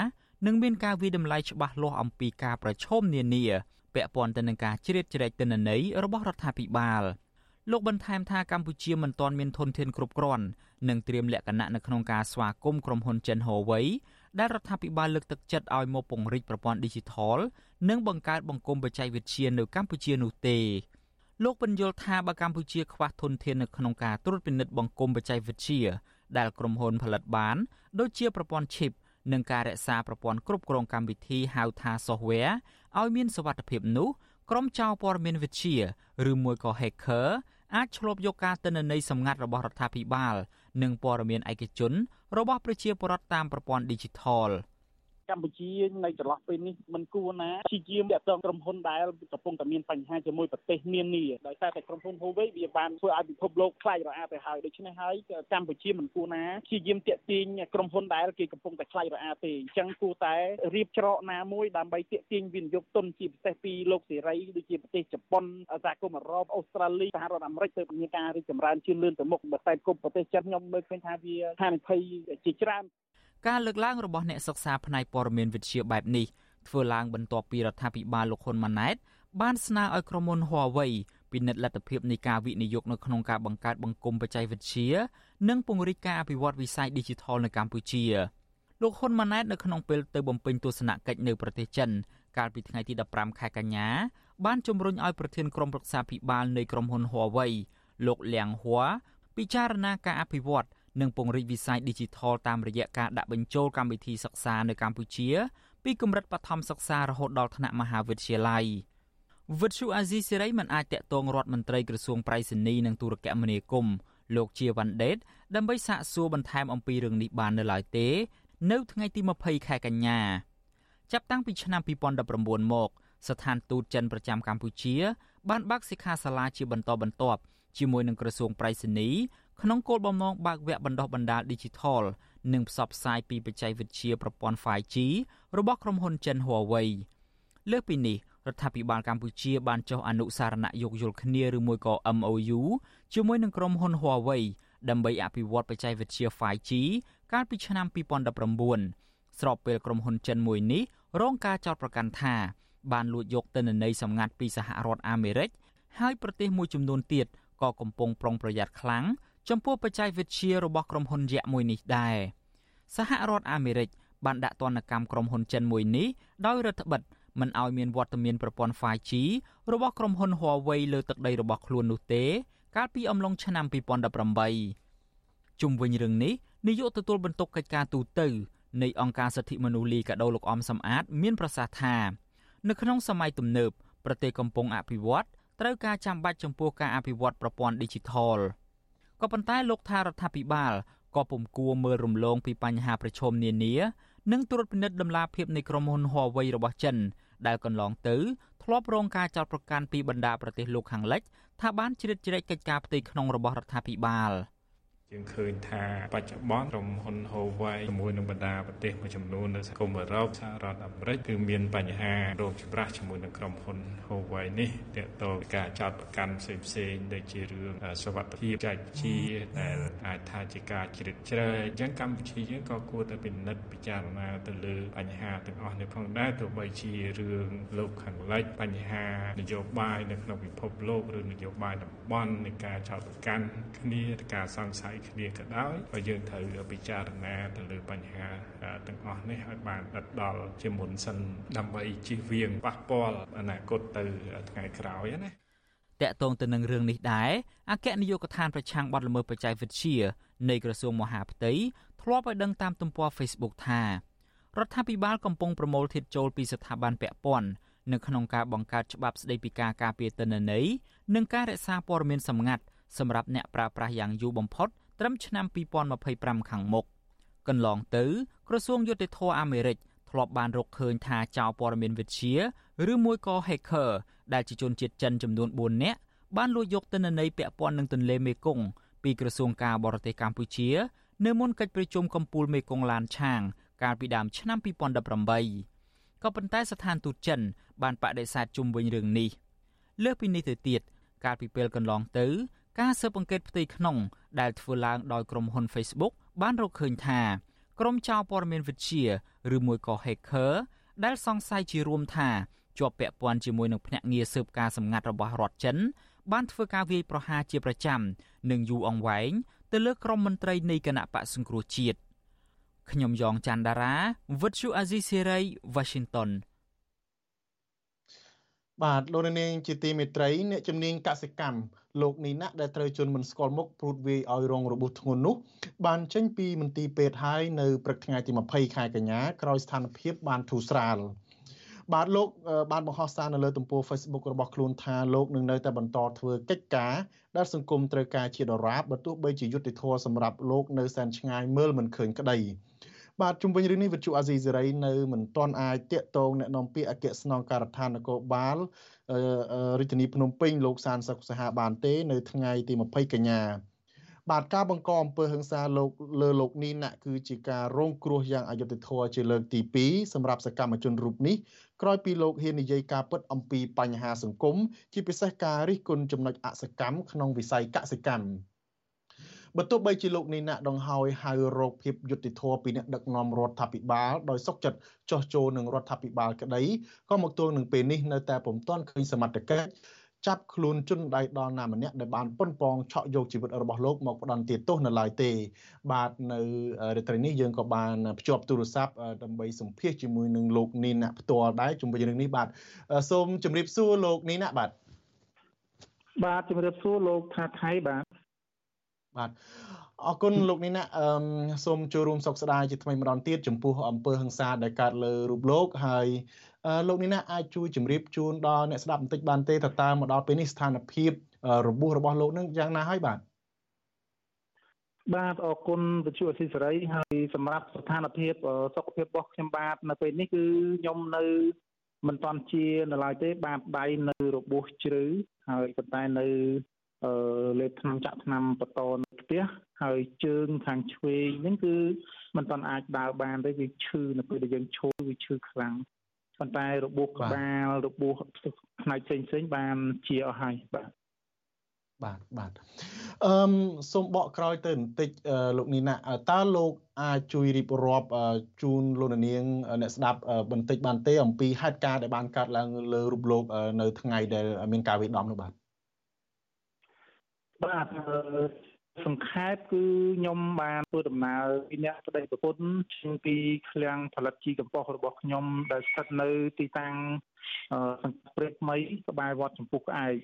និងមានការវិតម្លៃច្បាស់លាស់អំពីការប្រឈមនានាពាក់ព័ន្ធទៅនឹងការជ្រៀតជ្រែកទិន្នន័យរបស់រដ្ឋាភិបាលលោកបន្ថែមថាកម្ពុជាមិនទាន់មានធនធានគ្រប់គ្រាន់និងត្រៀមលក្ខណៈនៅក្នុងការស្វាគមន៍ក្រុមហ៊ុនចិន Huawei ដែលរដ្ឋាភិបាលលើកទឹកចិត្តឲ្យមកពង្រីកប្រព័ន្ធ Digital និងបង្កើតបង្គំបច្ចេកវិទ្យានៅកម្ពុជានោះទេលោកបញ្យល់ថាបើកម្ពុជាខ្វះធនធាននៅក្នុងការត្រួតពិនិត្យបង្គំបច្ចេកវិទ្យាដែលក្រុមហ៊ុនផលិតបានដូចជាប្រព័ន្ធ chip និងការរក្សាប្រព័ន្ធគ្រប់គ្រងកម្មវិធីហៅថា software ឲ្យមានសុវត្ថិភាពនោះក្រុមចៅព័ត៌មានវិទ្យាឬមួយក៏ hacker អាចឆ្លប់យកការទិន្នន័យសម្ងាត់របស់រដ្ឋាភិបាល និងព័ត៌មានឯកជនរបស់ប្រជាពលរដ្ឋតាមប្រព័ន្ធ Digital កម្ពុជានៅចន្លោះពេលនេះមិនគួរណាព្យាយាមតាក់ទងក្រុមហ៊ុនដែលកំពុងតែមានបញ្ហាជាមួយប្រទេសនានាដោយសារតែក្រុមហ៊ុន Huawei វាបានធ្វើឲ្យពិភពលោកខ្លាចរអាទៅហើយដូច្នេះហើយកម្ពុជាមិនគួរណាព្យាយាមតាក់ទាញក្រុមហ៊ុនដែលគេកំពុងតែខ្លាចរអាទេអញ្ចឹងគួរតែរៀបច្រកណាមួយដើម្បីតាក់ទាញវិនិយោគទុនជាពិសេសពីលោកសេរីដូចជាប្រទេសជប៉ុនសហគមន៍អឺរ៉ុបអូស្ត្រាលីសហរដ្ឋអាមេរិកទៅមានការរីកចម្រើនជឿនលឿនទៅមុខបើតែគុំប្រទេសចិនខ្ញុំមើលឃើញថាវាហានិភ័យជាច្រើន ការលើកឡើងរបស់អ្នកសិក្សាផ្នែកព័ត៌មានវិទ្យាបែបនេះធ្វើឡើងបន្ទាប់ពីរដ្ឋាភិបាលលោកហ៊ុនម៉ាណែតបានស្នើឲ្យក្រុមហ៊ុន Huawei ពិនិត្យលទ្ធភាពនៃការវិនិយោគនៅក្នុងការបង្កើតបង្គំបច្ចេកវិទ្យានិងពង្រីកការអភិវឌ្ឍវិស័យ Digital នៅកម្ពុជាលោកហ៊ុនម៉ាណែតនៅក្នុងពេលទៅបំពេញទស្សនកិច្ចនៅប្រទេសចិនកាលពីថ្ងៃទី15ខែកញ្ញាបានជំរុញឲ្យប្រធានក្រុមប្រឹក្សាភិបាលនៃក្រុមហ៊ុន Huawei លោកលៀងហួរពិចារណាការអភិវឌ្ឍ និងពង្រីកវិស័យ Digital តាមរយៈការដាក់បញ្ចូលកម្មវិធីសិក្សានៅកម្ពុជា ពីកម្រិតបឋមសិក្សារហូតដល់ថ្នាក់មហាវិទ្យាល័យវិទ្យុអាស៊ីសេរីមិនអាចតាក់ទងរដ្ឋមន្ត្រីក្រសួងប្រៃសណីនិងទូរគមនាគមន៍លោកជាវ៉ាន់ដេតដើម្បីសាកសួរបន្ថែមអំពីរឿងនេះបាននៅឡើយទេ នៅថ្ងៃទី20ខែកញ្ញាចាប់តាំងពីឆ្នាំ2019មកស្ថានទូតចិនប្រចាំកម្ពុជា បានបើកសិក្ខាសាលាជាបន្តបន្ទាប់ជាមួយនឹងក្រសួងប្រៃសណី ក្នុងគោលបំណងបើកវគ្គបណ្ដុះបណ្ដាល Digital និងផ្សព្វផ្សាយពីបច្ចេកវិទ្យាប្រព័ន្ធ 5G របស់ក្រុមហ៊ុនចិន Huawei លើសពីនេះរដ្ឋាភិបាលកម្ពុជាបានចុះអនុសារណៈយោគយល់គ្នាឬមួយក៏ MOU ជាមួយនឹងក្រុមហ៊ុន Huawei ដើម្បីអភិវឌ្ឍបច្ចេកវិទ្យា 5G កាលពីឆ្នាំ2019ស្របពេលក្រុមហ៊ុនចិនមួយនេះរងការចោទប្រកាន់ថាបានលួចយកទិន្នន័យសម្ងាត់ពីសហរដ្ឋអាមេរិកហើយប្រទេសមួយចំនួនទៀតក៏កំពុងប្រុងប្រយ័ត្នខ្លាំង ចំពោះបច្ចេកវិទ្យារបស់ក្រុមហ៊ុនយក្សមួយនេះដែរសហរដ្ឋអាមេរិកបានដាក់ទណ្ឌកម្មក្រុមហ៊ុនចិនមួយនេះដោយរដ្ឋបិទមិនឲ្យមានវត្តមានប្រព័ន្ធ 5G របស់ក្រុមហ៊ុន Huawei លើទឹកដីរបស់ខ្លួននោះទេ កាលពីអំឡុងឆ្នាំ2018ជុំវិញរឿងនេះនាយកទទួលបន្ទុកកិច្ចការទូតទៅនៃអង្គការសិទ្ធិមនុស្សលីកាដូលោកអំសំអាត មានប្រសាសន៍ថា នៅក្នុងសម័យទំនើបប្រទេសកំពុងអភិវឌ្ឍត្រូវការចាំបាច់ចំពោះការអភិវឌ្ឍប្រព័ន្ធ Digital ក៏ប៉ុន្តែលោកថារដ្ឋាភិបាលក៏ពុំគួរមើលរំលងពីបញ្ហាប្រឈមនានានិងត្រួតពិនិត្យដំណាភាពនៃក្រុមហ៊ុន Huawei របស់ចិនដែលកន្លងទៅធ្លាប់រងការចោទប្រកាន់ពីបណ្ដាប្រទេសលោកខាងលិចថាបានជ្រៀតជ្រែកកិច្ចការផ្ទៃក្នុងរបស់រដ្ឋាភិបាល។ យើងឃើញថាបច្ចុប្បន្នក្រុមហ៊ុន Huawei ជាមួយនឹងបណ្ដាប្រទេសមួយចំនួននៅសហគមន៍អឺរ៉ុបសហរដ្ឋអាមេរិកគឺមានបញ្ហារោគចម្រាស់ជាមួយនឹងក្រុមហ៊ុន Huawei នេះទាក់ទងការចោទប្រកាន់ផ្សេងផ្សេងដូចជារឿងសវត្ថិភាពចែកជាដែលអាចថាជាការជ្រៀតជ្រែកអញ្ចឹងកម្ពុជាយើងក៏គួរតែពិនិត្យពិចារណាទៅលើបញ្ហាទាំងអស់នេះផងដែរទោះបីជារឿងលោកខាងលិចបញ្ហានយោបាយនៅក្នុងពិភពលោកឬនយោបាយតំបន់នៃការចោទប្រកាន់គ្នាការសង្ស័យគ្នាក៏ដោយក៏យើងត្រូវពិចារណាទៅលើបញ្ហាទាំងអស់នេះឲ្យបានដិតដល់ជាមុនសិនដើម្បីជៀសវាងប៉ះពាល់អនាគតទៅថ្ងៃក្រោយណាតកតងទៅនឹងរឿងនេះដែរអគ្គនាយកដ្ឋានប្រឆាំងបទល្មើសបច្ចេកវិទ្យានៃក្រសួងមហាផ្ទៃធ្លាប់ឲ្យដឹងតាមទំព័រ Facebook ថារដ្ឋាភិបាលកំពុងប្រមូលធាតុចូលពីស្ថាប័នពាក់ព័ន្ធនៅក្នុងការបង្កើតច្បាប់ស្តីពីការការពារទិន្នន័យនិងការរក្សាព័ត៌មានសម្ងាត់សម្រាប់អ្នកប្រើប្រាស់យ៉ាងយូរបំផុត ត្រឹមឆ្នាំ2025ខាងមុខកន្លងទៅក្រសួងយុតិធធអាមេរិកធ្លាប់បានរកឃើញថាចៅព័ត៌មានវិទ្យាឬមួយក៏ hacker ដែលជាជនជាតិចិនចំនួន4នាក់បានលួចយកទិន្នន័យពាក់ព័ន្ធនឹងទន្លេមេគង្គពីក្រសួងការបរទេសកម្ពុជា នៅមុនកិច្ចប្រជុំកំពូលមេគង្គឡានឆាង កាលពីដើមឆ្នាំ2018ក៏ប៉ុន្តែស្ថានទូតចិន បានបដិសេធជុំវិញរឿងនេះលើសពីនេះទៅទៀតកាលពីពេលកន្លងទៅ ការស៊ើបអង្កេតផ្ទៃក្នុងដែលធ្វើឡើងដោយក្រុមហ៊ុន Facebook បានរកឃើញថាក្រុមចៅព័ត៌មានវិទ្យាឬមួយក៏ hacker ដែលសង្ស័យជារួមថាជាប់ពាក់ព័ន្ធជាមួយនឹងភ្នាក់ងារស៊ើបការសម្ងាត់របស់រដ្ឋចិនបានធ្វើការវាយប្រហារជាប្រចាំនិងយូរអង្វែងទៅលើក្រុមមន្ត្រីនៃគណៈបកសង្គ្រោះជាតិខ្ញុំយ៉ងច័ន្ទដារាវិទ្យុអាស៊ីសេរី Washington បាទលោកនាងជាទីមេត្រីអ្នកជំនាញកសិកម្មលោកនីណាក់ដែលត្រូវជន់មិនស្គាល់មុខព្រួតវាយឲ្យរងរបួសធ្ងន់នោះបានចេញពីមន្ទីរពេទ្យហើយនៅព្រឹកថ្ងៃទី20ខែកញ្ញាក្រោយស្ថានភាពបានធូរស្រាលបាទលោកបានបង្ហោះសារនៅលើទំព័រ Facebook របស់ខ្លួនថាលោកនឹងនៅតែបន្តធ្វើកិច្ចការដែលសង្គមត្រូវការជាដរាបបើទោះបីជាយុត្តិធម៌សម្រាប់លោកនៅសែនឆ្ងាយមើលមិនឃើញក្តី បាទជុំវិញរឿងនេះវិទ្យុអាស៊ីសេរីនៅមិនទាន់អាចតាកតងแนะនាំពាក្យអគ្គស្នងការដ្ឋាននគរបាលរាជធានីភ្នំពេញលោកសានសុខសហាបានទេ នៅថ្ងៃទី20កញ្ញាបាទការបង្កអំពើហិង្សាលោកលើលោកនីណាក់គឺជាការរងគ្រោះយ៉ាងអយុត្តិធម៌ជាលើកទី2សម្រាប់សកម្មជនរូបនេះក្រោយពីលោកហ៊ាននិយាយការពិតអំពីបញ្ហាសង្គមជាពិសេសការរិះគន់ចំណុចអសកម្មក្នុងវិស័យកសិកម្ម បើទោះបីជាលោកនេះណាក់ដង្ហើយហៅរោគភាពយុតិធធពីអ្នកដឹកនាំរដ្ឋាភិបាលដោយសុកចិត្តចោះចូលនឹងរដ្ឋាភិបាលក្តីក៏មកទល់នឹងពេលនេះនៅតែពុំទាន់ឃើញសមត្ថកិច្ចចាប់ខ្លួនជនដៃដល់ណាម្នាក់ដែលបានប៉ុនប៉ងឆក់យកជីវិតរបស់លោកមកផ្ដន់ទោសនៅឡើយទេ បាទនៅរាត្រីនេះយើងក៏បានភ្ជាប់ទូរស័ព្ទដើម្បីសម្ភាសជាមួយនឹងលោកនីណាផ្ទាល់ដែរជុំវិញរឿងនេះបាទសូមជម្រាបសួរលោកនីណាបាទបាទជម្រាបសួរលោកថាថៃបាទ បាទអរគុណលោកនេះណាអឺសូមចូលរួមសុខស្ដាយជាថ្មីម្ដងទៀតចំពោះអំពើហិង្សាដែលកើតលើរូបលោកហើយលោកនេះណាអាចជួយជម្រាបជូនដល់អ្នកស្ដាប់បន្តិចបានទេតើតើមកដល់ពេលនេះស្ថានភាពរបួសរបស់លោកនឹងយ៉ាងណាហើយបាទបាទអរគុណវិទ្យុអស៊ីសេរីហើយសម្រាប់ស្ថានភាពសុខភាពរបស់ខ្ញុំបាទនៅពេលនេះគឺខ្ញុំនៅមិនតាន់ជានៅឡើយទេបាទដៃនៅរបួសជ្រៅហើយប៉ុន្តែនៅអឺ លេបថ្នាំចាក់ថ្នាំបន្តនៅផ្ទះហើយជើងខាងឆ្វេងហ្នឹងគឺมันមិនអាចដើរបានទេវាឈឺនៅពេលដែលយើងឈរវាឈឺខ្លាំងប៉ុន្តែរបួសក្បាលរបួសផ្នែកផ្សេងផ្សេងបានជាអស់ហើយបាទបាទបាទអឺសូមបកក្រោយទៅបន្តិចលោកនីណាតើលោកអាចជួយរៀបរាប់ជូនលោកនាងអ្នកស្ដាប់បន្តិចបានទេអំពីហេតុការណ៍ដែលបានកើតឡើងលើរូបលោកនៅថ្ងៃដែលមានការវិដំនោះបាទ បាទសង្ខេបគឺខ្ញុំបានធ្វើដំណើរពីអ្នកប្តីប្រពន្ធចេញពីឃ្លាំងផលិតជីកំប៉ុស្តរបស់ខ្ញុំដែលស្ថិតនៅទីតាំងសង្កាត់ព្រែកថ្មីក្បែរវត្តចម្ពុះក្អែក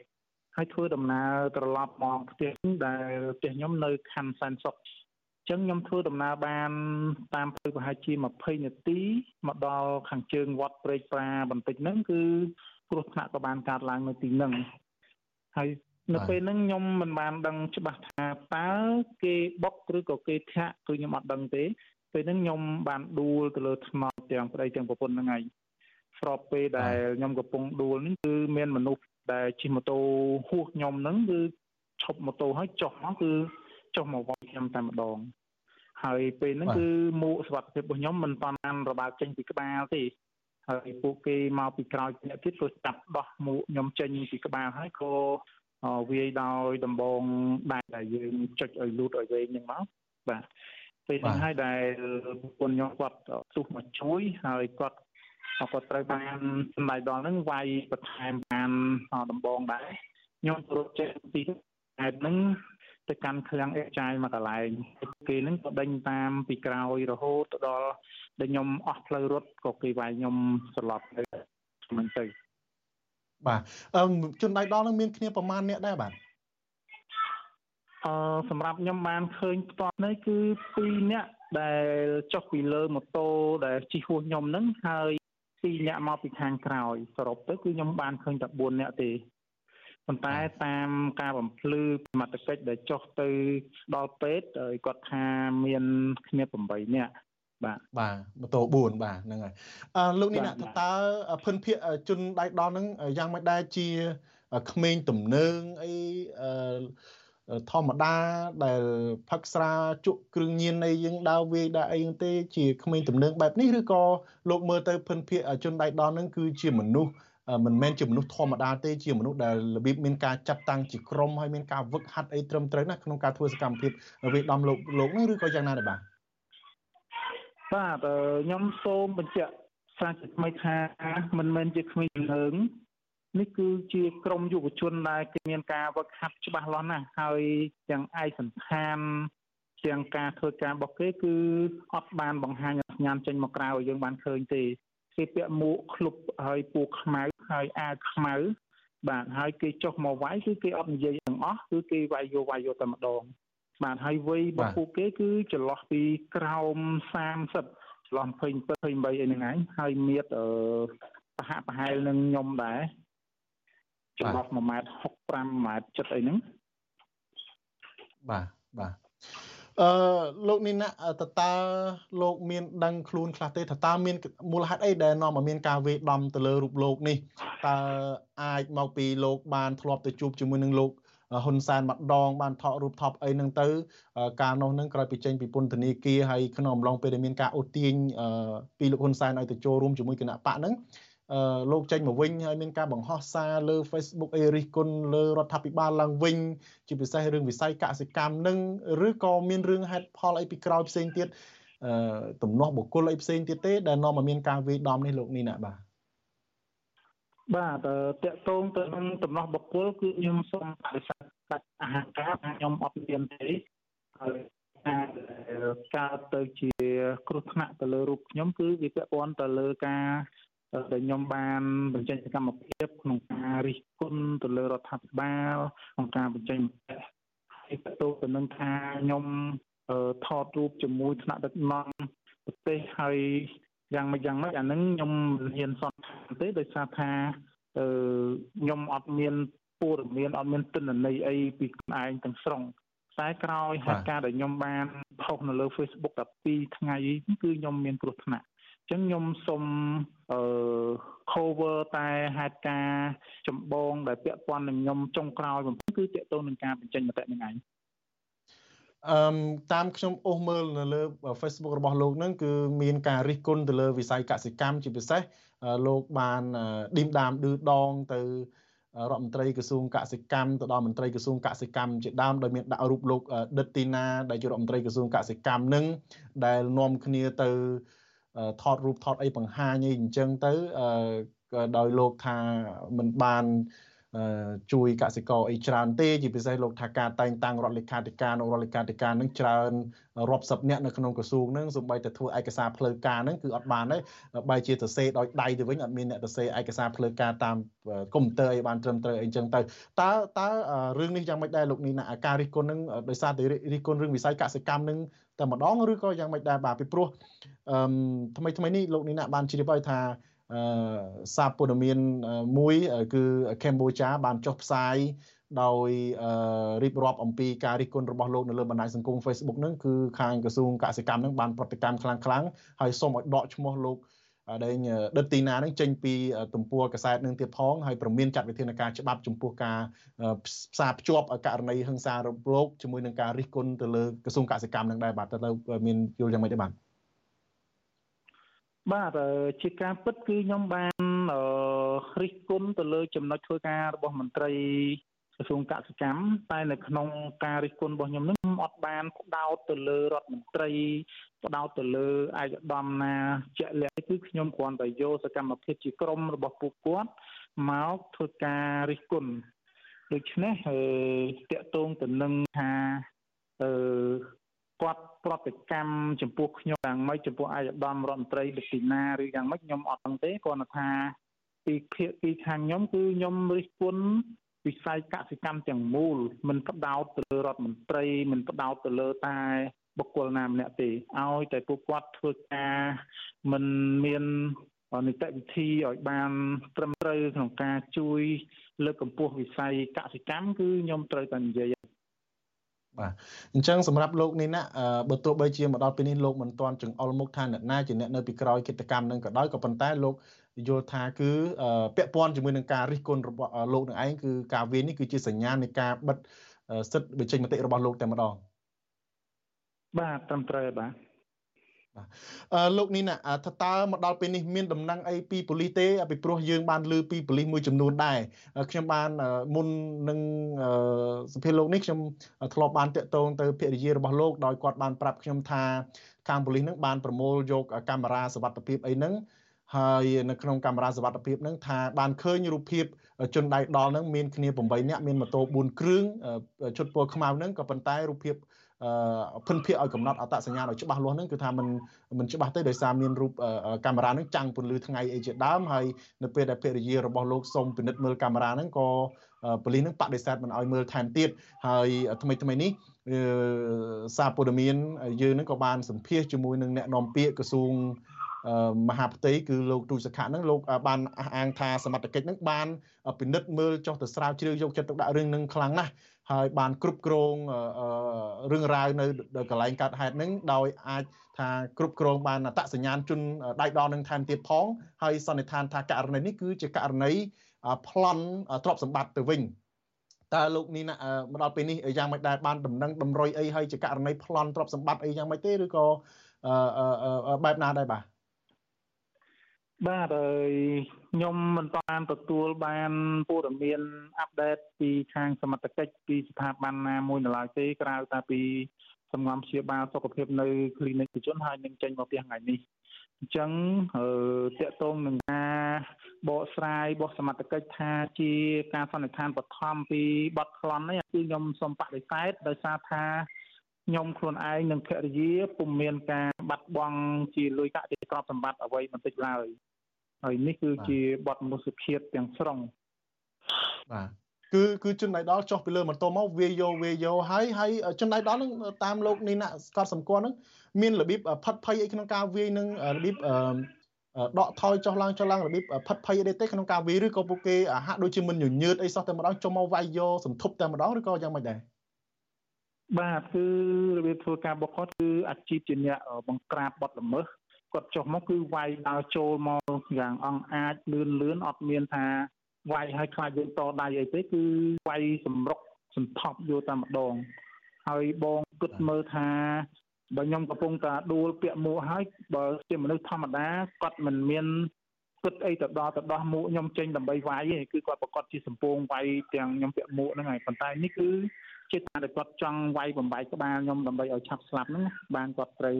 ហើយធ្វើដំណើរត្រឡប់មកផ្ទះដែលផ្ទះខ្ញុំនៅខណ្ឌសែនសុខចឹងខ្ញុំធ្វើដំណើរបានតាមផ្លូវប្រហែលជា20នាទីមកដល់ខាងជើងវត្តព្រែកប្រាបន្តិចហ្នឹងគឺគ្រោះថ្នាក់ក៏បានកើតឡើងនៅទីហ្នឹងហើយ នៅពេលហ្នឹងខ្ញុំមិនបានដឹងច្បាស់ថាតើគេបុកឬក៏គេធាក់គឺខ្ញុំអត់ដឹងទេ ពេលហ្នឹងខ្ញុំបានដួលទៅលើថ្មទាំងប្តីទាំងប្រពន្ធហ្នឹងហើយស្របពេលដែលខ្ញុំកំពុងដួលនេះគឺមានមនុស្សដែលជិះម៉ូតូហួសខ្ញុំហ្នឹងគឺឈប់ម៉ូតូហើយចុះមកគឺចុះមកវាយខ្ញុំតែម្ដងហើយពេលហ្នឹងគឺមួកសុវត្ថិភាពរបស់ខ្ញុំមិនតាន់បានរបើកចេញពីក្បាលទេហើយពួកគេមកពីក្រោយអ្នកទៀតក៏ចាប់ដោះមួកខ្ញុំចេញពីក្បាលហើយក៏ វាយដោយដំបងដែលដែលយើងចុចឲ្យលូតឲ្យវែងហ្នឹងមកបាទពេលហ្នឹងហើយដែលប្រពន្ធខ្ញុំគាត់ទុះមកជួយហើយគាត់គាត់ត្រូវបានសម្ដេចដល់ហ្នឹងវាយបន្ថែមបានដំបងដែរខ្ញុំរត់ចេញពីហេតុហ្នឹងទៅកាន់ឃ្លាំងអេចាយមកកន្លែងគេហ្នឹងក៏ដេញតាមពីក្រោយរហូតទៅដល់ដែលខ្ញុំអស់ផ្លូវរត់ក៏គេវាយខ្ញុំស្លាប់ទៅមិនទៅ បាទអឺជនដៃដល់នឹងមានគ្នាប្រមាណអ្នកដែរបាទអឺសម្រាប់ខ្ញុំបានឃើញផ្ទាល់នេះគឺ2នាក់ដែលចុះពីលើម៉ូតូដែលជិះហួសខ្ញុំហ្នឹងហើយ2នាក់មកពីខាងក្រោយសរុបទៅគឺខ្ញុំបានឃើញតែ4នាក់ទេប៉ុន្តែតាមការបំភ្លឺសមត្ថកិច្ចដែលចុះទៅដល់ពេទ្យគាត់ថាមានគ្នា8នាក់ បាទបាទម៉ូតូ4បាទហ្នឹងហើយអឺលោកនេះណាតើភិនភាកជនដៃដល់ហ្នឹងយ៉ាងម៉េចដែរជាក្មេងទំនើងអីអឺធម្មតាដែលផឹកស្រាជក់គ្រឿងញៀនអីយើងដើរវាយដើរអីទេ ជាក្មេងទំនើងបែបនេះឬក៏លោកមើលទៅភិនភាកជនដៃដល់ហ្នឹងគឺជាមនុស្សមិនមែនជាមនុស្សធម្មតាទេជាមនុស្សដែលរបៀបមានការចាត់តាំងជាក្រុមហើយមានការវឹកហាត់អីត្រឹមត្រូវណាក្នុងការធ្វើសកម្មភាពវាដំលោកលោកនេះឬក៏យ៉ាងណាដែរបាទ បាទខ្ញុំសូមបញ្ជាក់សាជាថ្មីថាមិនមែនជាក្មេងលើងនេះគឺជាក្រមយុវជនដែលគេមានការវឹកហាត់ច្បាស់លាស់ណាស់ហើយទាំងឯកសន្តានទាំងការធ្វើការរបស់គេគឺអត់បានបង្ហាញសញ្ញាចេញមកក្រៅឲ្យយើងបានឃើញទេគេពាក់មួកឃ្លុបហើយពូខ្មៅហើយអាវខ្មៅបាទហើយគេចុះមកវាយគឺគេអត់និយាយទាំងអស់គឺគេវាយយកវាយយកតែម្ដង បាទហើយវ័យរបស់ពួកគេគឺចន្លោះពីក្រោម30ចន្លោះ27 28អីហ្នឹងឯងហើយមៀតអឺប្រហាក់ប្រហែលនឹងខ្ញុំដែរចន្លោះ1ម៉ែត្រ65ម៉ែត្រចិត្តអីហ្នឹងបាទបាទអឺលោកនេះណាតើតើលោកមានដឹងខ្លួនខ្លះទេថាតើមានមូលហេតុអីដែលនាំឲ្យមានការវេដំទៅលើរូបលោកនេះតើអាចមកពីលោកបានធ្លាប់ទៅជួបជាមួយនឹងលោក ហ៊ុនសែនម្ដងបានថតរូបថប់អីហ្នឹងទៅ ការនោះហ្នឹងក្រោយពីចេញពីពន្ធនាគារហើយក្នុងអំឡុងពេលដែលមានការអូសទាញពីលោកហ៊ុនសែនឲ្យទៅចូលរួមជាមួយគណៈបកហ្នឹងអឺលោកចេញមកវិញហើយមានការបង្ហោះសារលើ Facebook អេរិះគុណលើរដ្ឋាភិបាលឡើងវិញជាពិសេសរឿងវិស័យកសិកម្មនឹងឬក៏មានរឿងហេតុផលអីពីក្រោយផ្សេងទៀតអឺទំនាស់បុគ្គលអីផ្សេងទៀតទេដែលនាំមកមានការវាយដំនេះលោកនេះណាបាទបាទតកតងទៅនឹងតំណោះបុគ្គលគឺខ្ញុំសូមបដិសេធ កាត់អាហារការខ្ញុំអត់មានទេហើយការកើតទៅជាគ្រោះថ្នាក់ទៅលើរូបខ្ញុំគឺវាពាក់ព័ន្ធទៅលើការដែលខ្ញុំបានបញ្ចេញសកម្មភាពក្នុងការរិះគន់ទៅលើរដ្ឋាភិបាលក្នុងការបញ្ចេញមតិហើយទៅទៅនឹងថាខ្ញុំថតរូបជាមួយថ្នាក់ដឹកនាំប្រទេសហើយយ៉ាងម៉េចយ៉ាងម៉េចអានឹងខ្ញុំហ៊ានសន្និដ្ឋានទេដោយសារថាអឺខ្ញុំអត់មាន ព័ត៌មានអត់មានទិន្នន័យអីពីខ្លួនឯងទាំងស្រុងតែក្រោយហេតុការណ៍ដែលខ្ញុំបានផុសនៅលើ Facebook 12ថ្ងៃគឺខ្ញុំមានគ្រោះថ្នាក់អញ្ចឹងខ្ញុំសូមអឺ cover តែហេតុការណ៍ចម្បងដែលពាក់ព័ន្ធនឹងខ្ញុំចុងក្រោយបំផុតគឺតកតងនឹងការបញ្ចេញមតិនឹងឯងអឺតាមខ្ញុំអូសមើលនៅលើ Facebook របស់លោកហ្នឹងគឺមានការរិះគន់ទៅលើវិស័យកសិកម្មជាពិសេសលោកបានឌីមដាមឌឺដងទៅ រដ្ឋមន្ត្រីក្រសួងកសិកម្មទៅដល់មន្ត្រីក្រសួងកសិកម្មជាដើមដោយមានដាក់រូបលោកដិតទីណាដែលជារដ្ឋមន្ត្រីក្រសួងកសិកម្មនឹងដែលនាំគ្នាទៅថតរូបថតអីបង្ហាញអីអញ្ចឹងទៅដោយលោកថាមិនបាន ជួយកសិករអីច្រើនទេជាពិសេសលោកថាការតែងតាំងរដ្ឋលេខាធិការនៅរដ្ឋលេខាធិការនឹងច្រើនរាប់សិបនាក់នៅក្នុងក្រសួងនឹងសូម្បីតែធ្វើឯកសារផ្លូវការនឹងគឺអត់បានទេបែរជាសរសេរដោយដៃទៅវិញអត់មានអ្នកសរសេរឯកសារផ្លូវការតាមកុំព្យូទ័រអីបានត្រឹមត្រូវអីចឹងទៅតើតើរឿងនេះយ៉ាងម៉េចដែរលោកនេះណាការរិះគន់នឹងដោយសារតែរិះគន់រឿងវិស័យកសិកម្មនឹងតែម្ដងឬក៏យ៉ាងម៉េចដែរបាទពីព្រោះអឺថ្មីថ្មីនេះលោកនេះណាបានជ្រាបហើយថាអឺ សារព័ត៌មានមួយគឺកម្ពុជាបានចុះផ្សាយដោយរៀបរាប់អំពីការរិះគន់របស់លោកនៅលើបណ្ដាញសង្គម Facebook ហ្នឹងគឺខាងក្រសួងកសិកម្មហ្នឹងបានប្រតិកម្មខ្លាំងខ្លាំងហើយសូមឲ្យដកឈ្មោះលោកដែលដិតទីណានឹងចេញពីទំព័រកាសែតនឹងទៀតផងហើយប្រមានចាត់វិធានការច្បាប់ចំពោះការផ្សារភ្ជាប់ករណីហិង្សារំលោភជាមួយនឹងការរិះគន់ទៅលើក្រសួងកសិកម្មនឹងដែរបាទតើមានយល់យ៉ាងម៉េចទេបាទ បាទជាការពិតគឺខ្ញុំបានរិះគន់ទៅលើចំណុចធ្វើការរបស់មន្ត្រីក្រសួងកសិកម្មតែនៅក្នុងការរិះគន់របស់ខ្ញុំនឹងខ្ញុំអត់បានផ្ដោតទៅលើរដ្ឋមន្ត្រីផ្ដោតទៅលើឯកឧត្តមណាជាក់លាក់គឺខ្ញុំគ្រាន់តែយកសកម្មភាពជាក្រុមរបស់ពួកគាត់មកធ្វើការរិះគន់ដូច្នេះអឺតកតងទៅនឹងថាអឺ គាត់ប្រតិកម្មចំពោះខ្ញុំយ៉ាងម៉េចចំពោះអាយដាមរដ្ឋមន្ត្រីលទីណាឬយ៉ាងម៉េចខ្ញុំអត់ដឹងទេគ្រាន់តែថាពីភាគពីខាងខ្ញុំគឺខ្ញុំរិះគន់វិស័យកសិកម្មទាំងមូលមិនផ្ដោតទៅលើរដ្ឋមន្ត្រីមិនផ្ដោតទៅលើតែបុគ្គលណាម្នាក់ទេឲ្យតែពួកគាត់ធ្វើការមិនមាននីតិវិធីឲ្យបានត្រឹមត្រូវក្នុងការជួយលើកកម្ពស់វិស័យកសិកម្មគឺខ្ញុំត្រូវតែនិយាយ បាទអញ្ចឹងសម្រាប់លោកនេះណាបើទោះបីជាមកដល់ពេលនេះលោកមិនទាន់ចង្អុលមុខថាអ្នកណាជាអ្នកនៅពីក្រោយកិច្ចកម្មនឹងក៏ដោយក៏ប៉ុន្តែលោកយល់ថាគឺពាក់ព័ន្ធជាមួយនឹងការរិះគន់របស់លោកនឹងឯងគឺការវាយនេះគឺជាសញ្ញានៃការបិទសិទ្ធិបញ្ចេញមតិរបស់លោកតែម្ដងបាទត្រឹមត្រូវបាទ អឺលោកនេះណាថាតើមកដល់ពេលនេះមានដំណឹងអីពីប៉ូលីសទេពីព្រោះយើងបានលើពីប៉ូលីសមួយចំនួនដែរខ្ញុំបានមុននឹងសភាលោកនេះខ្ញុំធ្លាប់បានតាក់ទងទៅភរិយារបស់លោកដោយគាត់បានប្រាប់ខ្ញុំថាខាងប៉ូលីសនឹងបានប្រមូលយកកាមេរ៉ាសវត្ថិភាពអីហ្នឹងហើយនៅក្នុងកាមេរ៉ាសវត្ថិភាពហ្នឹងថាបានឃើញរូបភាពជនដៃដល់ហ្នឹងមានគ្នា8នាក់មានម៉ូតូ4គ្រឿងឈុតពណ៌ខ្មៅហ្នឹងក៏ប៉ុន្តែរូបភាព ភិនភាកឲ្យកំណត់អត្តសញ្ញាណឲ្យច្បាស់លាស់ហ្នឹងគឺថាมันมันច្បាស់ទេដោយសារមានរូបកាមេរ៉ាហ្នឹងចាំងពន្លឺថ្ងៃអីជាដើមហើយនៅពេលដែលភរិយារបស់លោកសុំពិនិត្យមើលកាមេរ៉ាហ្នឹងក៏ប៉ូលីសហ្នឹងបដិសេធមិនឲ្យមើលថែមទៀតហើយថ្មីថ្មីនេះសារព័ត៌មានយើងហ្នឹងក៏បានសម្ភាសជាមួយនឹងអ្នកនាំពាក្យក្រសួងមហាផ្ទៃគឺលោកទូចសខៈហ្នឹងលោកបានអះអាងថាសមត្ថកិច្ចហ្នឹងបានពិនិត្យមើលចុះទៅស្រាវជ្រាវយកចិត្តទុកដាក់រឿងហ្នឹងខ្លាំងណាស់ ហើយបានគ្រប់គ្រងរឿងរ៉ាវនៅកន្លែងកើតហេតុហ្នឹងដោយអាចថាគ្រប់គ្រងបានអត្តសញ្ញាណជនដៃដល់នឹងថែមទៀតផងហើយសន្និដ្ឋានថាករណីនេះគឺជាករណីប្លន់ទ្រព្យសម្បត្តិទៅវិញតើលោកនេះមកដល់ពេលនេះយ៉ាងម៉េចដែរបានដំណឹងតម្រុយអីហើយជាករណីប្លន់ទ្រព្យសម្បត្តិអីយ៉ាងម៉េចទេឬក៏បែបណាដែរបាទ បាទហើយខ្ញុំមិនតានទទួលបានព័ត៌មានអាប់ដេតពីខាងសមត្ថកិច្ចពីស្ថាប័នណាមួយនៅឡើយទេក្រៅតែពីសំងំព្យាបាលសុខភាពនៅ clinic ជនហើយនឹងចេញមកផ្ទះថ្ងៃនេះអញ្ចឹងអឺតកតងនឹងការបកស្រាយរបស់សមត្ថកិច្ចថាជាការសន្និដ្ឋានបឋមពីបទខ្លន់នេះគឺខ្ញុំសូមបដិសេធដោយសារថាខ្ញុំខ្លួនឯងនិងភរិយាពុំមានការបាត់បង់ជាលុយកាក់ជាទ្រព្យសម្បត្តិអ្វីបន្តិចឡើយ ហើយនេះគឺជាបទមនុស្សភាពទាំងស្រុងបាទគឺគឺជនដៃដល់ចុះពីលើម៉ូតូមកវាយោវាយោហើយហើយជនដៃដល់នឹងតាមលោកនេះណាស្កតសម្គាល់នឹងមានរបៀបផិតភ័យអីក្នុងការវាយនឹងរបៀបដកថយចុះឡើងចុះឡើងរបៀបផិតភ័យអីទេក្នុងការវាយឬក៏ពួកគេហាក់ដូចជាមិនញញើតអីសោះតែម្ដងចុះមកវាយយោសន្ធប់តែម្ដងឬក៏យ៉ាងម៉េចដែរបាទគឺរបៀបធ្វើការរបស់គាត់គឺអាជីពជាអ្នកបង្ក្រាបបទល្មើស គាត់ចុះមកគឺវាយដើរចូលមកយ៉ាងអង្អាចលឿនលឿនអត់មានថាវាយឲ្យខ្លាចយើងតដៃអីទេគឺវាយសម្រុកសន្ធប់យកតែម្ដងហើយបងគិតមើលថាបើខ្ញុំកំពុងតែដួលពាក់មួកហើយបើជាមនុស្សធម្មតាគាត់មិនមានគិតអីទៅដល់ទៅដោះមួកខ្ញុំចេញដើម្បីវាយទេគឺគាត់ប្រកាសជាសម្ពងវាយទាំងខ្ញុំពាក់មួកហ្នឹងហើយប៉ុន្តែនេះគឺជាថាគាត់ចង់វាយបំបែកក្បាលខ្ញុំដើម្បីឲ្យឆាប់ស្លាប់ហ្នឹងបានគាត់ត្រូវ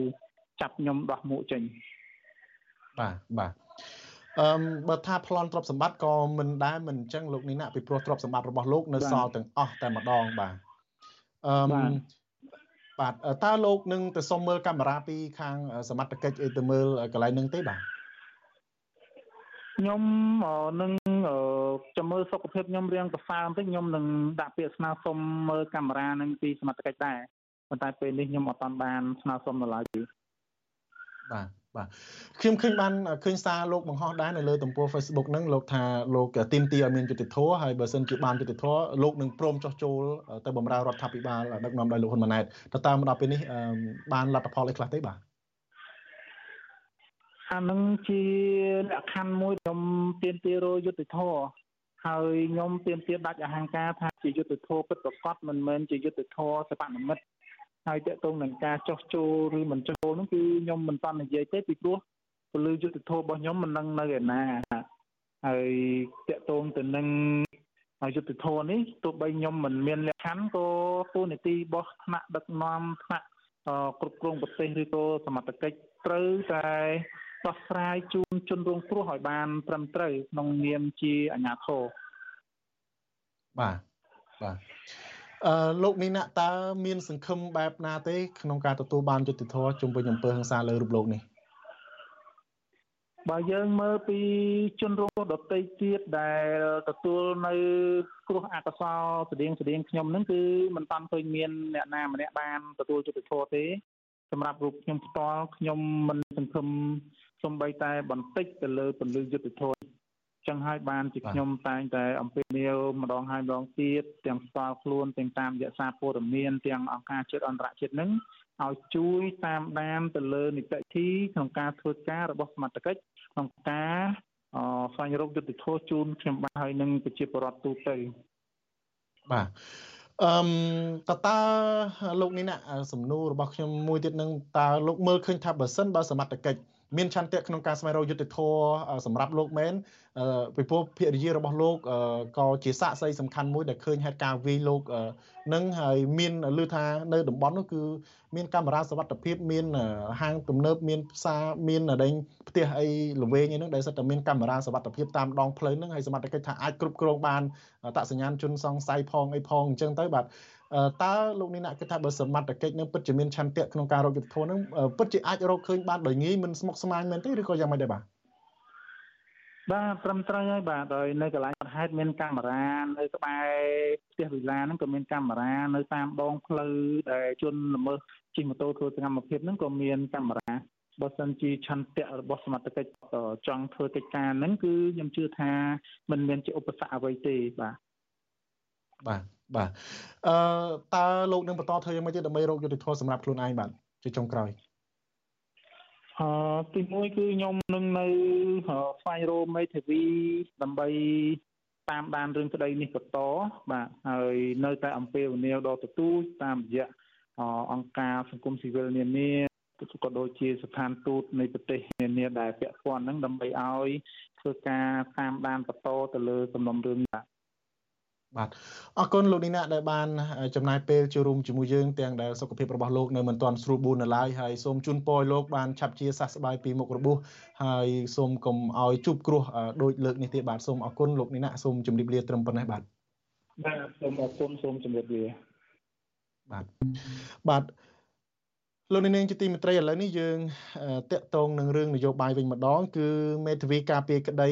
ចាប់ខ្ញុំដោះមួកចេញបាទបាទអឺបើថាប្លន់ទ្រព្យសម្បត្តិក៏មិនដែរមិនអញ្ចឹងលោកនេះណាពីព្រោះទ្រព្យសម្បត្តិរបស់លោកនៅសល់ទាំងអស់តែម្ដងបាទអឺបាទតើលោកនឹងទៅសុំមើលកាមេរ៉ាពីខាងសមត្ថកិច្ចអីទៅមើលកន្លែងនឹងទេបាទខ្ញុំនឹងចាំមើលសុខភាពខ្ញុំរៀងប្រសើរបន្តិចខ្ញុំនឹងដាក់ពាក្យស្នើសុំមើលកាមេរ៉ានឹងពីសមត្ថកិច្ចដែរប៉ុន្តែពេលនេះខ្ញុំអត់បានស្នើសុំនៅឡើយទេ បាទបាទខ្ញុំឃើញបានឃើញសារលោកបង្ហោះដែរនៅលើទំព័រ Facebook ហ្នឹងលោកថាលោកទីមទីឲ្យមានយុតិធធហើយបើសិនជាបានយុតិធធលោកនឹងព្រមចោះចូលទៅបម្រើរដ្ឋាភិបាលដឹកនាំដោយលោកហ៊ុនម៉ាណែតតើតាមដល់ពេលនេះបានលទ្ធផលអីខ្លះទេបាទអានឹងជាលក្ខខណ្ឌមួយខ្ញុំទៀនទារយុទ្ធធរហើយខ្ញុំទៀនទាដាច់អហង្ការថាជាយុទ្ធធរពិតប្រាកដមិនមែនជាយុទ្ធធរសបនិមិត្ត ហើយតកតងនឹងការចោះចូលឬមិនចោះចូលនោះគឺខ្ញុំមិនតាន់និយាយទេពីព្រោះពលិយុទ្ធធររបស់ខ្ញុំមិននឹងនៅឯណាហើយតកតងទៅនឹងយុទ្ធធរនេះទោះបីខ្ញុំមិនមានលក្ខខណ្ឌក៏ទូនីតិរបស់ថ្នាក់ដឹកនាំថ្នាក់គ្រប់គ្រងប្រទេសឬក៏សមត្ថកិច្ចត្រូវតែដោះស្រាយជូនជនរងគ្រោះឲ្យបានត្រឹមត្រូវក្នុងនាមជាអាជ្ញាធរបាទបាទ អឺលោកមីណាតើមាន សង្ឃឹមបែបណាទេ ក្នុងការទទួលបានយុត្តិធម៌ជំវិញអំពើហិង្សាលើរូបលោកនេះបើយើងមើលពីជនរងគ្រោះដតីទៀតដែលទទួលនៅគ្រោះអកុសលស្តៀងស្តៀងខ្ញុំហ្នឹងគឺមិនតាន់ឃើញមានអ្នកណាម្នាក់បានទទួលយុត្តិធម៌ទេសម្រាប់រូបខ្ញុំផ្ទាល់ខ្ញុំមិនសង្ឃឹមសំបីតែបន្តិចទៅលើពលិយុទ្ធធម៌ ចឹងហើយបានជាខ្ញុំតែងតែអំពាវនាវម្ដងហើយម្ដងទៀតទាំងស្គាល់ខ្លួនទាំងតាមរក្សាព័ត៌មានទាំងអង្គការជាតិអន្តរជាតិនឹងឲ្យជួយតាមដានទៅលើនីតិវិធីក្នុងការធ្វើការរបស់សមត្ថកិច្ចក្នុងការស្វែងរកយុត្តិធម៌ជូនខ្ញុំបាទហើយនឹងប្រជាពលរដ្ឋទូទៅបាទអឺតើតើលោកនេះណាសំណួររបស់ខ្ញុំមួយទៀតនឹងតើលោកមើលឃើញថាបើសិនបើសមត្ថកិច្ច មានឆន្ទៈក្នុងការស្វែងរកយុត្តិធម៌សម្រាប់លោកមែនពីព្រោះភរិយារបស់លោកក៏ជាសាក្សីសំខាន់មួយដែលឃើញហេតុការណ៍វាយលោកនឹងហើយមានឮថានៅតំបន់នោះគឺមានកាមេរ៉ាសវត្ថិភាពមានហាងទំនើបមានផ្សារមានដេញផ្ទះអីល្វែងអីហ្នឹងដែលសិតតែមានកាមេរ៉ាសវត្ថិភាពតាមដងផ្លូវហ្នឹងហើយសមត្ថកិច្ចថាអាចគ្រប់គ្រងបានតសញ្ញាណជនសង្ស័យផងអីផងអញ្ចឹងទៅបាទ តើលោកនេះណាគិតថាបើសមត្ថកិច្ចនឹងពិតជាមានឆន្ទៈក្នុងការរកយុទ្ធធននឹងពិតជាអាចរកឃើញបានដោយងាយមិនស្មុគស្មាញមែនទេឬក៏យ៉ាងម៉េចដែរបាទបាទត្រឹមត្រូវហើយបាទដោយនៅកន្លែងហេតុមានកាមេរ៉ានៅក្បែរផ្ទះវិឡាហ្នឹងក៏មានកាមេរ៉ានៅតាមដងផ្លូវដែលជនល្មើសជិះម៉ូតូធ្វើសកម្មភាពហ្នឹងក៏មានកាមេរ៉ាបើសិនជាឆន្ទៈរបស់សមត្ថកិច្ចចង់ធ្វើកិច្ចការហ្នឹងគឺខ្ញុំជឿថាมันមានជាឧបសគ្គអ្វីទេបាទបាទ បាទអឺតើលោកនឹងបន្តធ្វើយ៉ាងម៉េចទៀតដើម្បីរកយុត្តិធម៌សម្រាប់ខ្លួនឯងបាទជាចុងក្រោយអឺទីមួយគឺខ្ញុំនឹងនៅស្វែងរកមេធាវីដើម្បីតាមដានរឿងក្តីនេះបន្តបាទហើយនៅតែអំពាវនាវដល់ទទូចតាមរយៈអង្គការសង្គមស៊ីវិលនានាក៏ដូចជាស្ថានទូតនៃប្រទេសនានាដែលពាក់ព័ន្ធហ្នឹងដើម្បីឲ្យធ្វើការតាមដានបន្តទៅលើសំណុំរឿងនេះ បាទអរគុណលោកនីណាដែលបានចំណាយពេលចូលរួមជាមួយយើងទាំងដែលសុខភាពរបស់លោកនៅមិនទាន់ស្រួលបួននៅឡើយហើយសូមជូនពរលោកបានឆាប់ជាសះស្បើយពីមុខរបួសហើយសូមកុំឲ្យជួបគ្រោះដូចលើកនេះទេបាទសូមអរគុណលោកនីណាសូមជម្រាបលាត្រឹមប៉ុណ្ណេះបាទបាទសូមអរគុណសូមជម្រាបលាបាទបាទ លោកនាងជាទីមេត្រីឥឡូវនេះយើងតាក់ទងនឹងរឿងនយោបាយវិញម្ដង គឺមេធាវីការពារក្តី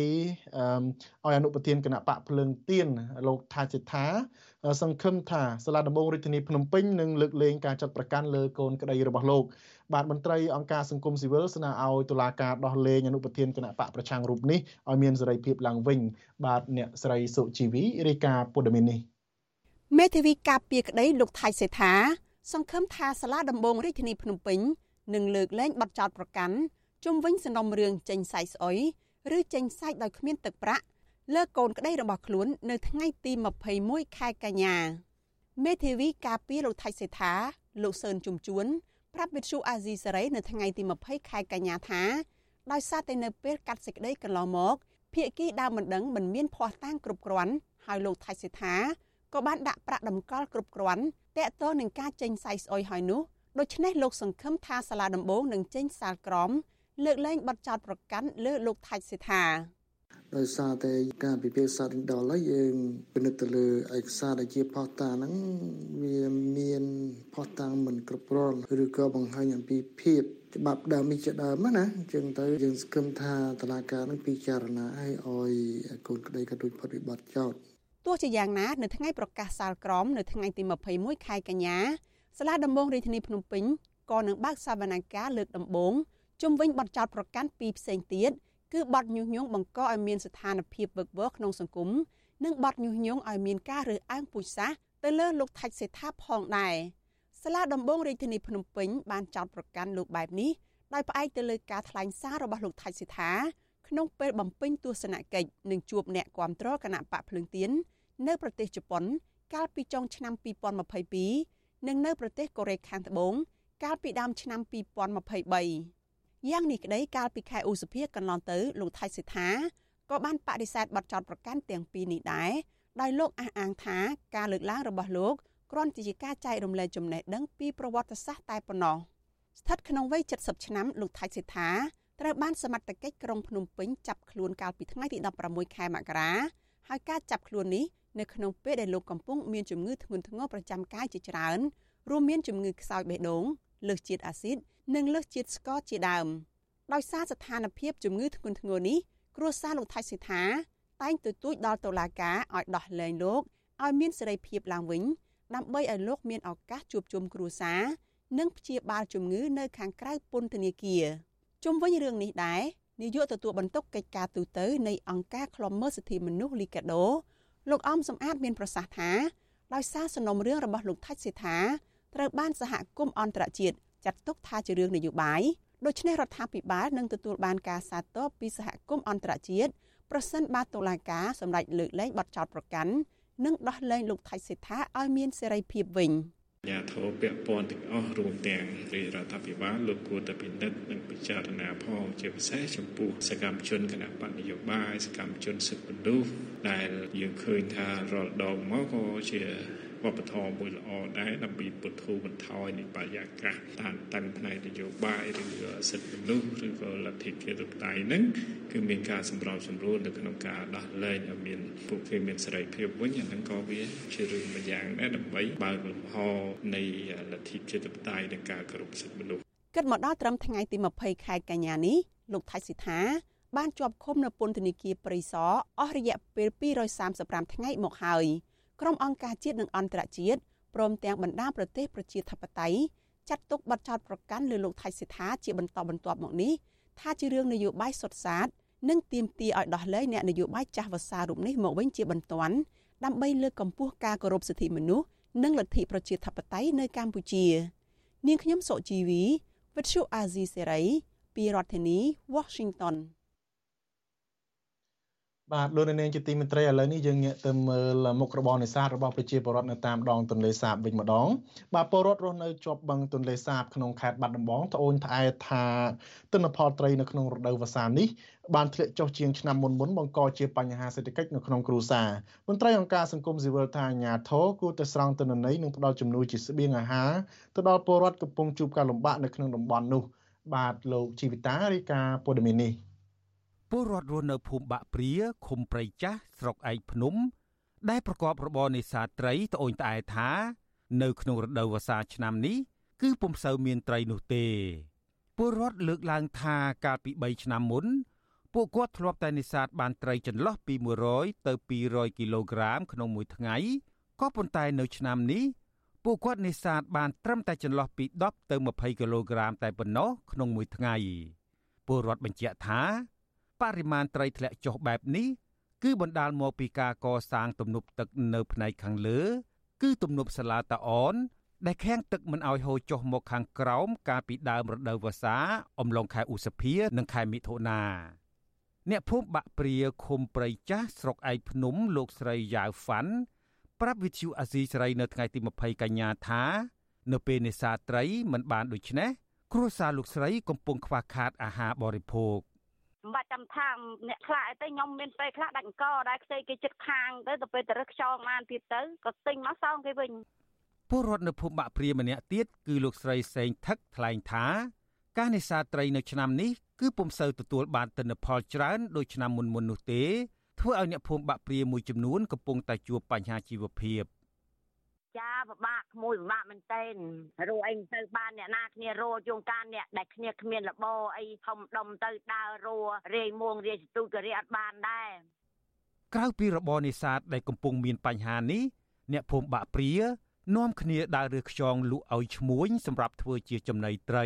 ឲ្យអនុប្រធានគណៈបកភ្លើងទៀនលោកថាសិដ្ឋាសង្ឃឹមថាសាលាដំបងរាជធានីភ្នំពេញនឹងលើកលែងការចាត់ប្រកាន់លើកូនក្តីរបស់លោកបាទមន្ត្រីអង្គការសង្គមស៊ីវិលស្នើឲ្យតុលាការដោះលែងអនុប្រធានគណៈបកប្រឆាំងរូបនេះឲ្យមានសេរីភាពឡើងវិញ បាទអ្នកស្រីសុជីវីរាយការណ៍ព័ត៌មាននេះមេធាវីការពារក្តីលោកថៃសេដ្ឋា សង្ឃឹមថាសាលាដំបងរាជធានីភ្នំពេញនឹងលើកលែងបទចោទប្រកាន់ជុំវិញសំណុំរឿងចេញសាយស្អុយឬចេញសាយដោយគ្មានទឹកប្រាក់លើកូនក្តីរបស់ខ្លួននៅថ្ងៃទី21ខែកញ្ញាមេធាវីការពីលោកថៃសេដ្ឋាលោកសឿនជុំជួនប្រាប់វិទ្យុអាស៊ីសេរីនៅថ្ងៃទី20ខែកញ្ញាថាដោយសារតែនៅពេលកាត់សេចក្តីកន្លងមកភៀកគីដើមមិនដឹងមិនមានភ័ស្តុតាងគ្រប់គ្រាន់ហើយលោកថៃសេដ្ឋា ក៏បានដាក់ប្រាក់តម្កល់គ្រប់គ្រាន់តកតទៅនឹងការចេញសាយស្អុយហើយនោះដូច្នេះលោកសង្ឃឹមថាសាលាដំបងនឹងចេញសាលក្រមលើកលែងបទចោទប្រកាន់លើលោកថាច់សេដ្ឋាដោយសារតែការពិភាក្សាដល់ហើយយើងពិនិត្យទៅលើឯកសារដែលជាផុសតាងហ្នឹងវាមានផុសតាងមិនគ្រប់គ្រាន់ឬក៏បង្ហាញអំពីភាពច្បាប់ដើមនេះជាដើមណាអញ្ចឹងទៅយើងសង្ឃឹមថាតឡាការនឹងពិចារណាឲ្យឲ្យកូនក្តីក៏ដូចផុតវិបត្តិចោត ទោះជាយ៉ាងណានៅថ្ងៃប្រកាសសាលក្រមនៅថ្ងៃទី21ខែកញ្ញាសាលាដំបងរាជធានីភ្នំពេញក៏នឹងបើកសវនកម្មលើកដំបូងជុំវិញបទចោទប្រកាន់ពីរផ្សេងទៀតគឺបទញុះញង់បង្កឲ្យមានស្ថានភាពវឹកវរក្នុងសង្គមនិងបទញុះញង់ឲ្យមានការរើសអើងពូជសាសន៍ទៅលើលោកថាច់សេដ្ឋាផងដែរសាលាដំបងរាជធានីភ្នំពេញបានចោទប្រកាន់លោកបែបនេះដោយផ្អែកទៅលើការថ្លែងសាររបស់លោកថៃសិដ្ឋាក្នុងពេលបំពេញទស្សនកិច្ចនឹងជួបអ្នកគាំទ្រគណៈបកភ្លើងទៀន នៅប្រទេសជប៉ុន កាលពីចុងឆ្នាំ2022និងនៅប្រទេសកូរ៉េខាងត្បូងកាលពីដើមឆ្នាំ2023យ៉ាងនេះក្តីកាលពីខែឧសភាកន្លងទៅលោកថៃសិដ្ឋាក៏បានបដិសេធបទចោទប្រកាន់ទាំងពីរនេះដែរដោយលោកអះអាងថាការលើកឡើងរបស់លោកគ្រាន់តែជាការចែករំលែកចំណេះដឹងពីប្រវត្តិសាស្ត្រតែប៉ុណ្ណោះស្ថិតក្នុងវ័យ70ឆ្នាំលោកថៃសិដ្ឋាត្រូវបានសមត្ថកិច្ចក្រុងភ្នំពេញចាប់ខ្លួនកាលពីថ្ងៃទី16ខែមករាហើយការចាប់ខ្លួននេះ នៅក្នុងពេលដែលលោកកំពុងមានជំងឺធ្ងន់ធ្ងរប្រចាំកាយជាច្រើនរួមមានជំងឺខ្សោយបេះដូងលើសជាតិអាស៊ីតនិងលើសជាតិស្ករជាដើមដោយសារស្ថានភាពជំងឺធ្ងន់ធ្ងរនេះគ្រួសារលោកថៃសិដ្ឋាតែងទទូចដល់តុលាការឲ្យដោះលែងលោកឲ្យមានសេរីភាពឡើងវិញដើម្បីឲ្យលោកមានឱកាសជួបជុំគ្រួសារនិងព្យាបាលជំងឺនៅខាងក្រៅពន្ធនាគារជុំវិញរឿងនេះដែរនាយកទទួលបន្ទុកកិច្ចការទូតនៃអង្គការឃ្លាំមើលសិទ្ធិមនុស្សលីកាដូ លោកអមសំអាតមានប្រសាសន៍ថាដោយសារសំណុំរឿងរបស់លោកថាច់សេថាត្រូវបានសហគមន៍អន្តរជាតិចាត់ទុកថាជារឿងនយោបាយដូច្នេះរដ្ឋាភិបាលនឹងទទួលបានការសាទរពីសហគមន៍អន្តរជាតិប្រសិនបើតុលាការសម្រេចលើកលែងបទចោទប្រកាន់និងដោះលែងលោកថៃសេដ្ឋាឲ្យមានសេរីភាពវិញ។ ញាធរពាក់ព័ន្ធទាំងអស់រួមទាំងរាជរដ្ឋាភិបាលលោកគួរតែពិនិត្យនិងពិចារណាផងជាពិសេសចំពោះសកម្មជនគណៈបកនយោបាយសកម្មជនសិទ្ធិមនុស្សដែលយើងឃើញថារាល់ដងមកក៏ជា វប្បធម៌មួយល្អដែរដើម្បីពុទ្ធូបន្ថយនៃបរិយាកាសតាមតាំងផ្នែកនយោបាយឬសិទ្ធិមនុស្សឬក៏លទ្ធិប្រជាធិបតេយ្យហ្នឹងគឺមានការសម្របសម្រួលនៅក្នុងការដោះលែងឲ្យមានពួកគេមានសេរីភាពវិញអាហ្នឹងក៏វាជារឿងមួយយ៉ាងដែរដើម្បីបើកលំហនៃលទ្ធិប្រជាធិបតេយ្យនិងការគោរពសិទ្ធិមនុស្សគិតមកដល់ត្រឹមថ្ងៃទី20ខែកញ្ញានេះលោកថៃសិដ្ឋាបានជាប់ឃុំនៅពន្ធនាគារព្រៃសរអស់រយៈពេល235ថ្ងៃមកហើយ ក្រុមអង្គការជាតិនិងអន្តរជាតិព្រមទាំងបណ្ដាប្រទេសប្រជាធិបតេយ្យចាត់ទុកបទចោទប្រកាន់លើលោកថៃសិដ្ឋាជាបន្តបន្ទាប់មកនេះថាជារឿងនយោបាយសុទ្ធសាធនិងទាមទារឲ្យដោះលែងអ្នកនយោបាយចាស់វសារូបនេះមកវិញជាបន្ទាន់ដើម្បីលើកកម្ពស់ការគោរពសិទ្ធិមនុស្សនិងលទ្ធិប្រជាធិបតេយ្យនៅកម្ពុជា នាងខ្ញុំសុជីវីវិទ្យុអាស៊ីសេរីពីរដ្ឋធានី Washington បាទលោកនាងជាទីមេត្រីឥឡូវនេះយើងងាកទៅមើលមុខរបរនេសាទរបស់ប្រជាពលរដ្ឋនៅតាមដងទន្លេសាបវិញម្ដងបាទពលរដ្ឋរស់នៅជាប់បឹងទន្លេសាបក្នុងខេត្តបាត់ដំបងត្អូញត្អែថាទិន្នផលត្រីនៅក្នុងរដូវវស្សានេះបានធ្លាក់ចុះជាងឆ្នាំមុនមុនបង្កជាបញ្ហាសេដ្ឋកិច្ចនៅក្នុងគ្រួសារមន្ត្រីអង្គការសង្គមស៊ីវិលថាអាញាធរគួរតែស្រង់ទិន្នន័យនិងផ្ដល់ជំនួយជាស្បៀងអាហារទៅដល់ពលរដ្ឋកំពុងជួបការលំបាកនៅក្នុងតំបន់នោះបាទលោកជីវិតារាយការណ៍ព័ត៌មាននេះ ពលរដ្ឋរស់នៅភូមិបាក់ព្រាឃុំព្រៃចាស់ស្រុកឯកភ្នំ ដែលប្រកបរបរនេសាទត្រីត្អូញត្អែថា នៅក្នុងរដូវវស្សាឆ្នាំនេះគឺពុំសូវមានត្រីនោះទេពលរដ្ឋលើកឡើងថាកាលពី3ឆ្នាំមុន ពួកគាត់ធ្លាប់តែនេសាទបានត្រីចន្លោះពី100ទៅ200គីឡូក្រាមក្នុងមួយថ្ងៃក៏ប៉ុន្តែនៅឆ្នាំនេះពួកគាត់នេសាទបានត្រឹមតែចន្លោះពី10ទៅ20គីឡូក្រាមតែប៉ុណ្ណោះក្នុងមួយថ្ងៃពលរដ្ឋបញ្ជាក់ថា បរិមាណត្រីធ្លាក់ចុះបែបនេះគឺបណ្ដាលមកពីការកសាងទំនប់ទឹកនៅផ្នែកខាងលើ គឺទំនប់សាឡាតាអន ដែលខាំងទឹកមិនឲ្យហូរចុះមកខាងក្រោមកាលពីដើមរដូវវស្សាអំឡុងខែឧសភា និងខែមិថុនាអ្នកភូមិបាក់ព្រាឃុំព្រៃចាស់ស្រុកឯកភ្នំលោកស្រីយ៉ាវហ្វាន់ប្រាប់វិទ្យុអាស៊ីសេរីនៅថ្ងៃទី20កញ្ញាថា នៅពេលនេសាទត្រីមិនបានដូច្នេះគ្រួសារលោកស្រីកំពុងខ្វះខាតអាហារបរិភោគ មិនបាច់ចាំថាអ្នកខ្លះអីទៅខ្ញុំមានពេលខ្លះដាច់អង្គដែរខ្ចីគេចិត្តខាងទៅទៅពេលទៅរើសខ្យល់បានទៀតទៅក៏ទិញមកសងគេវិញពលរដ្ឋនៅភូមិបាក់ព្រាម្នាក់ទៀតគឺលោកស្រីសេងថឹកថ្លែងថាការនេសាទត្រីនៅឆ្នាំនេះគឺពុំសូវទទួលបានទិន្នផលច្រើនដូចឆ្នាំមុនមុននោះទេធ្វើឲ្យអ្នកភូមិបាក់ព្រាមួយចំនួនកំពុងតែជួបបញ្ហាជីវភាព ចាពិបាកក្មួយពិបាកមែនទែនរੂអីមិនទៅបានអ្នកណាគ្នារੂជួងការអ្នកដែលគ្នាគ្មានលបអីធំដុំទៅដើររੂរាយមួងរាយសទូក៏រាយអត់បានដែរក្រៅពីរបរនេសាទដែលកំពុងមានបញ្ហានេះអ្នកភូមិបាក់ព្រានាំគ្នាដើររើខ្យងលក់ឲ្យឈ្មួញសម្រាប់ធ្វើជាចំណីត្រី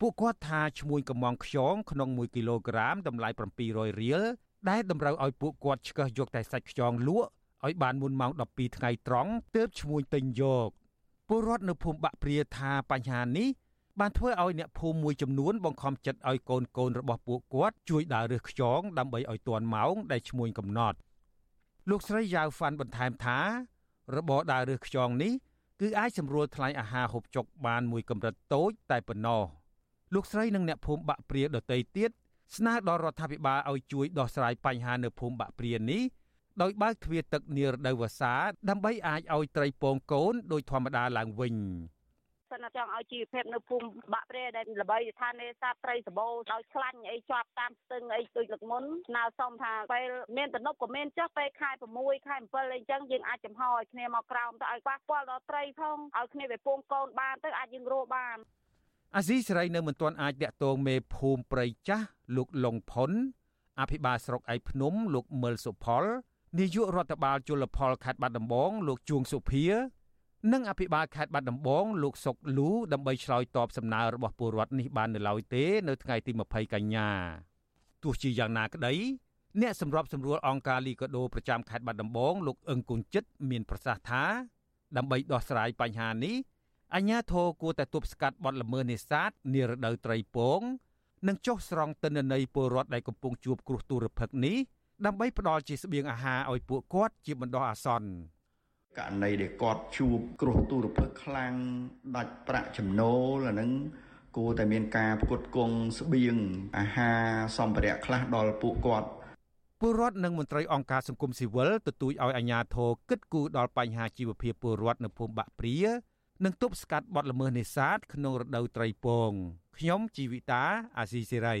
ពួកគាត់ថាឈ្មួញកំងខ្យងក្នុង1គីឡូក្រាមតម្លៃ700រៀលដែលតម្រូវឲ្យពួកគាត់ឆ្កឹះយកតែសាច់ខ្យងលក់ ឲ្យបានមុនម៉ោង12ថ្ងៃត្រង់ទើបឈ្មួញទិញយកពលរដ្ឋនៅភូមិបាក់ព្រាថាបញ្ហានេះបានធ្វើឲ្យអ្នកភូមិមួយចំនួនបង្ខំចិត្តឲ្យកូនកូនរបស់ពួកគាត់ជួយដើររើសខ្យងដើម្បីឲ្យទាន់ម៉ោងដែលឈ្មួញកំណត់លោកស្រីយ៉ាវហ្វាន់បន្ថែមថា របរដើររើសខ្យងនេះគឺអាចសម្រួលថ្លៃអាហារហូបចុកបានមួយកម្រិតតូចតែប៉ុណ្ណោះលោកស្រីនិងអ្នកភូមិបាក់ព្រាដតីទៀតស្នើដល់រដ្ឋាភិបាលឲ្យជួយដោះស្រាយបញ្ហានៅភូមិបាក់ព្រានេះ ដោយបើកទ្វារទឹកនារដូវវស្សាដើម្បីអាចឲ្យត្រីពងកូនដោយធម្មតាឡើងវិញសិនចង់ឲ្យជីវភាពនៅភូមិបាក់ព្រែដែលល្បីថានេសាទត្រីសបោដោយខ្លាញ់អីជាប់តាមស្ទឹងអីដូចលើកមុនស្នើសុំថាពេលមានទំនប់ក៏មានចុះពេលខែ6ខែ7អីចឹងយើងអាចចំហឲ្យគ្នាមកក្រោមទៅឲ្យប៉ះពាល់ដល់ត្រីផងឲ្យគ្នាវាពងកូនបានទៅអាចយើងរស់បានអាស៊ីសេរីនៅមិនទាន់អាចតាក់ទងមេភូមិព្រៃចាស់លោកលងផុនអភិបាលស្រុកឯភ្នំលោកមើលសុផល នាយករដ្ឋបាលជលផលខេត្តបាត់ដំបងលោកជួងសុភា និងអភិបាលខេត្តបាត់ដំបងលោកសុកលូដើម្បីឆ្លើយតបសំណើរបស់ពលរដ្ឋនេះបាននៅឡើយទេនៅថ្ងៃទី20កញ្ញាទោះជាយ៉ាងណាក្តីអ្នកសម្របសម្រួលអង្គការលីកាដូប្រចាំខេត្តបាត់ដំបងលោកអឹងគុណចិត្តមានប្រសាសន៍ថាដើម្បីដោះស្រាយបញ្ហានេះអាជ្ញាធរគួរតែទប់ស្កាត់បទល្មើសនេសាទនារដូវត្រីពង និងចុះស្រង់ទិន្នន័យពលរដ្ឋដែលកំពុងជួបគ្រោះទុរភិក្សនេះ ដើម្បីផ្ដល់ជាស្បៀងអាហារឲ្យពួកគាត់ជាបណ្ដោះអាសន្នករណីដែលគាត់ជួបគ្រោះទុរភិក្សខ្លាំងដាច់ប្រាក់ចំណូលអានឹងគួរតែមានការផ្គត់ផ្គង់ស្បៀងអាហារសម្ភារៈខ្លះដល់ពួកគាត់ពលរដ្ឋនិងមន្ត្រីអង្គការសង្គមស៊ីវិលទទូចឲ្យអាជ្ញាធរគិតគូរដល់បញ្ហាជីវភាពពលរដ្ឋនៅភូមិបាក់ព្រានិងទប់ស្កាត់បទល្មើសនេសាទក្នុងរដូវត្រីពងខ្ញុំជីវិតាអាស៊ីសេរី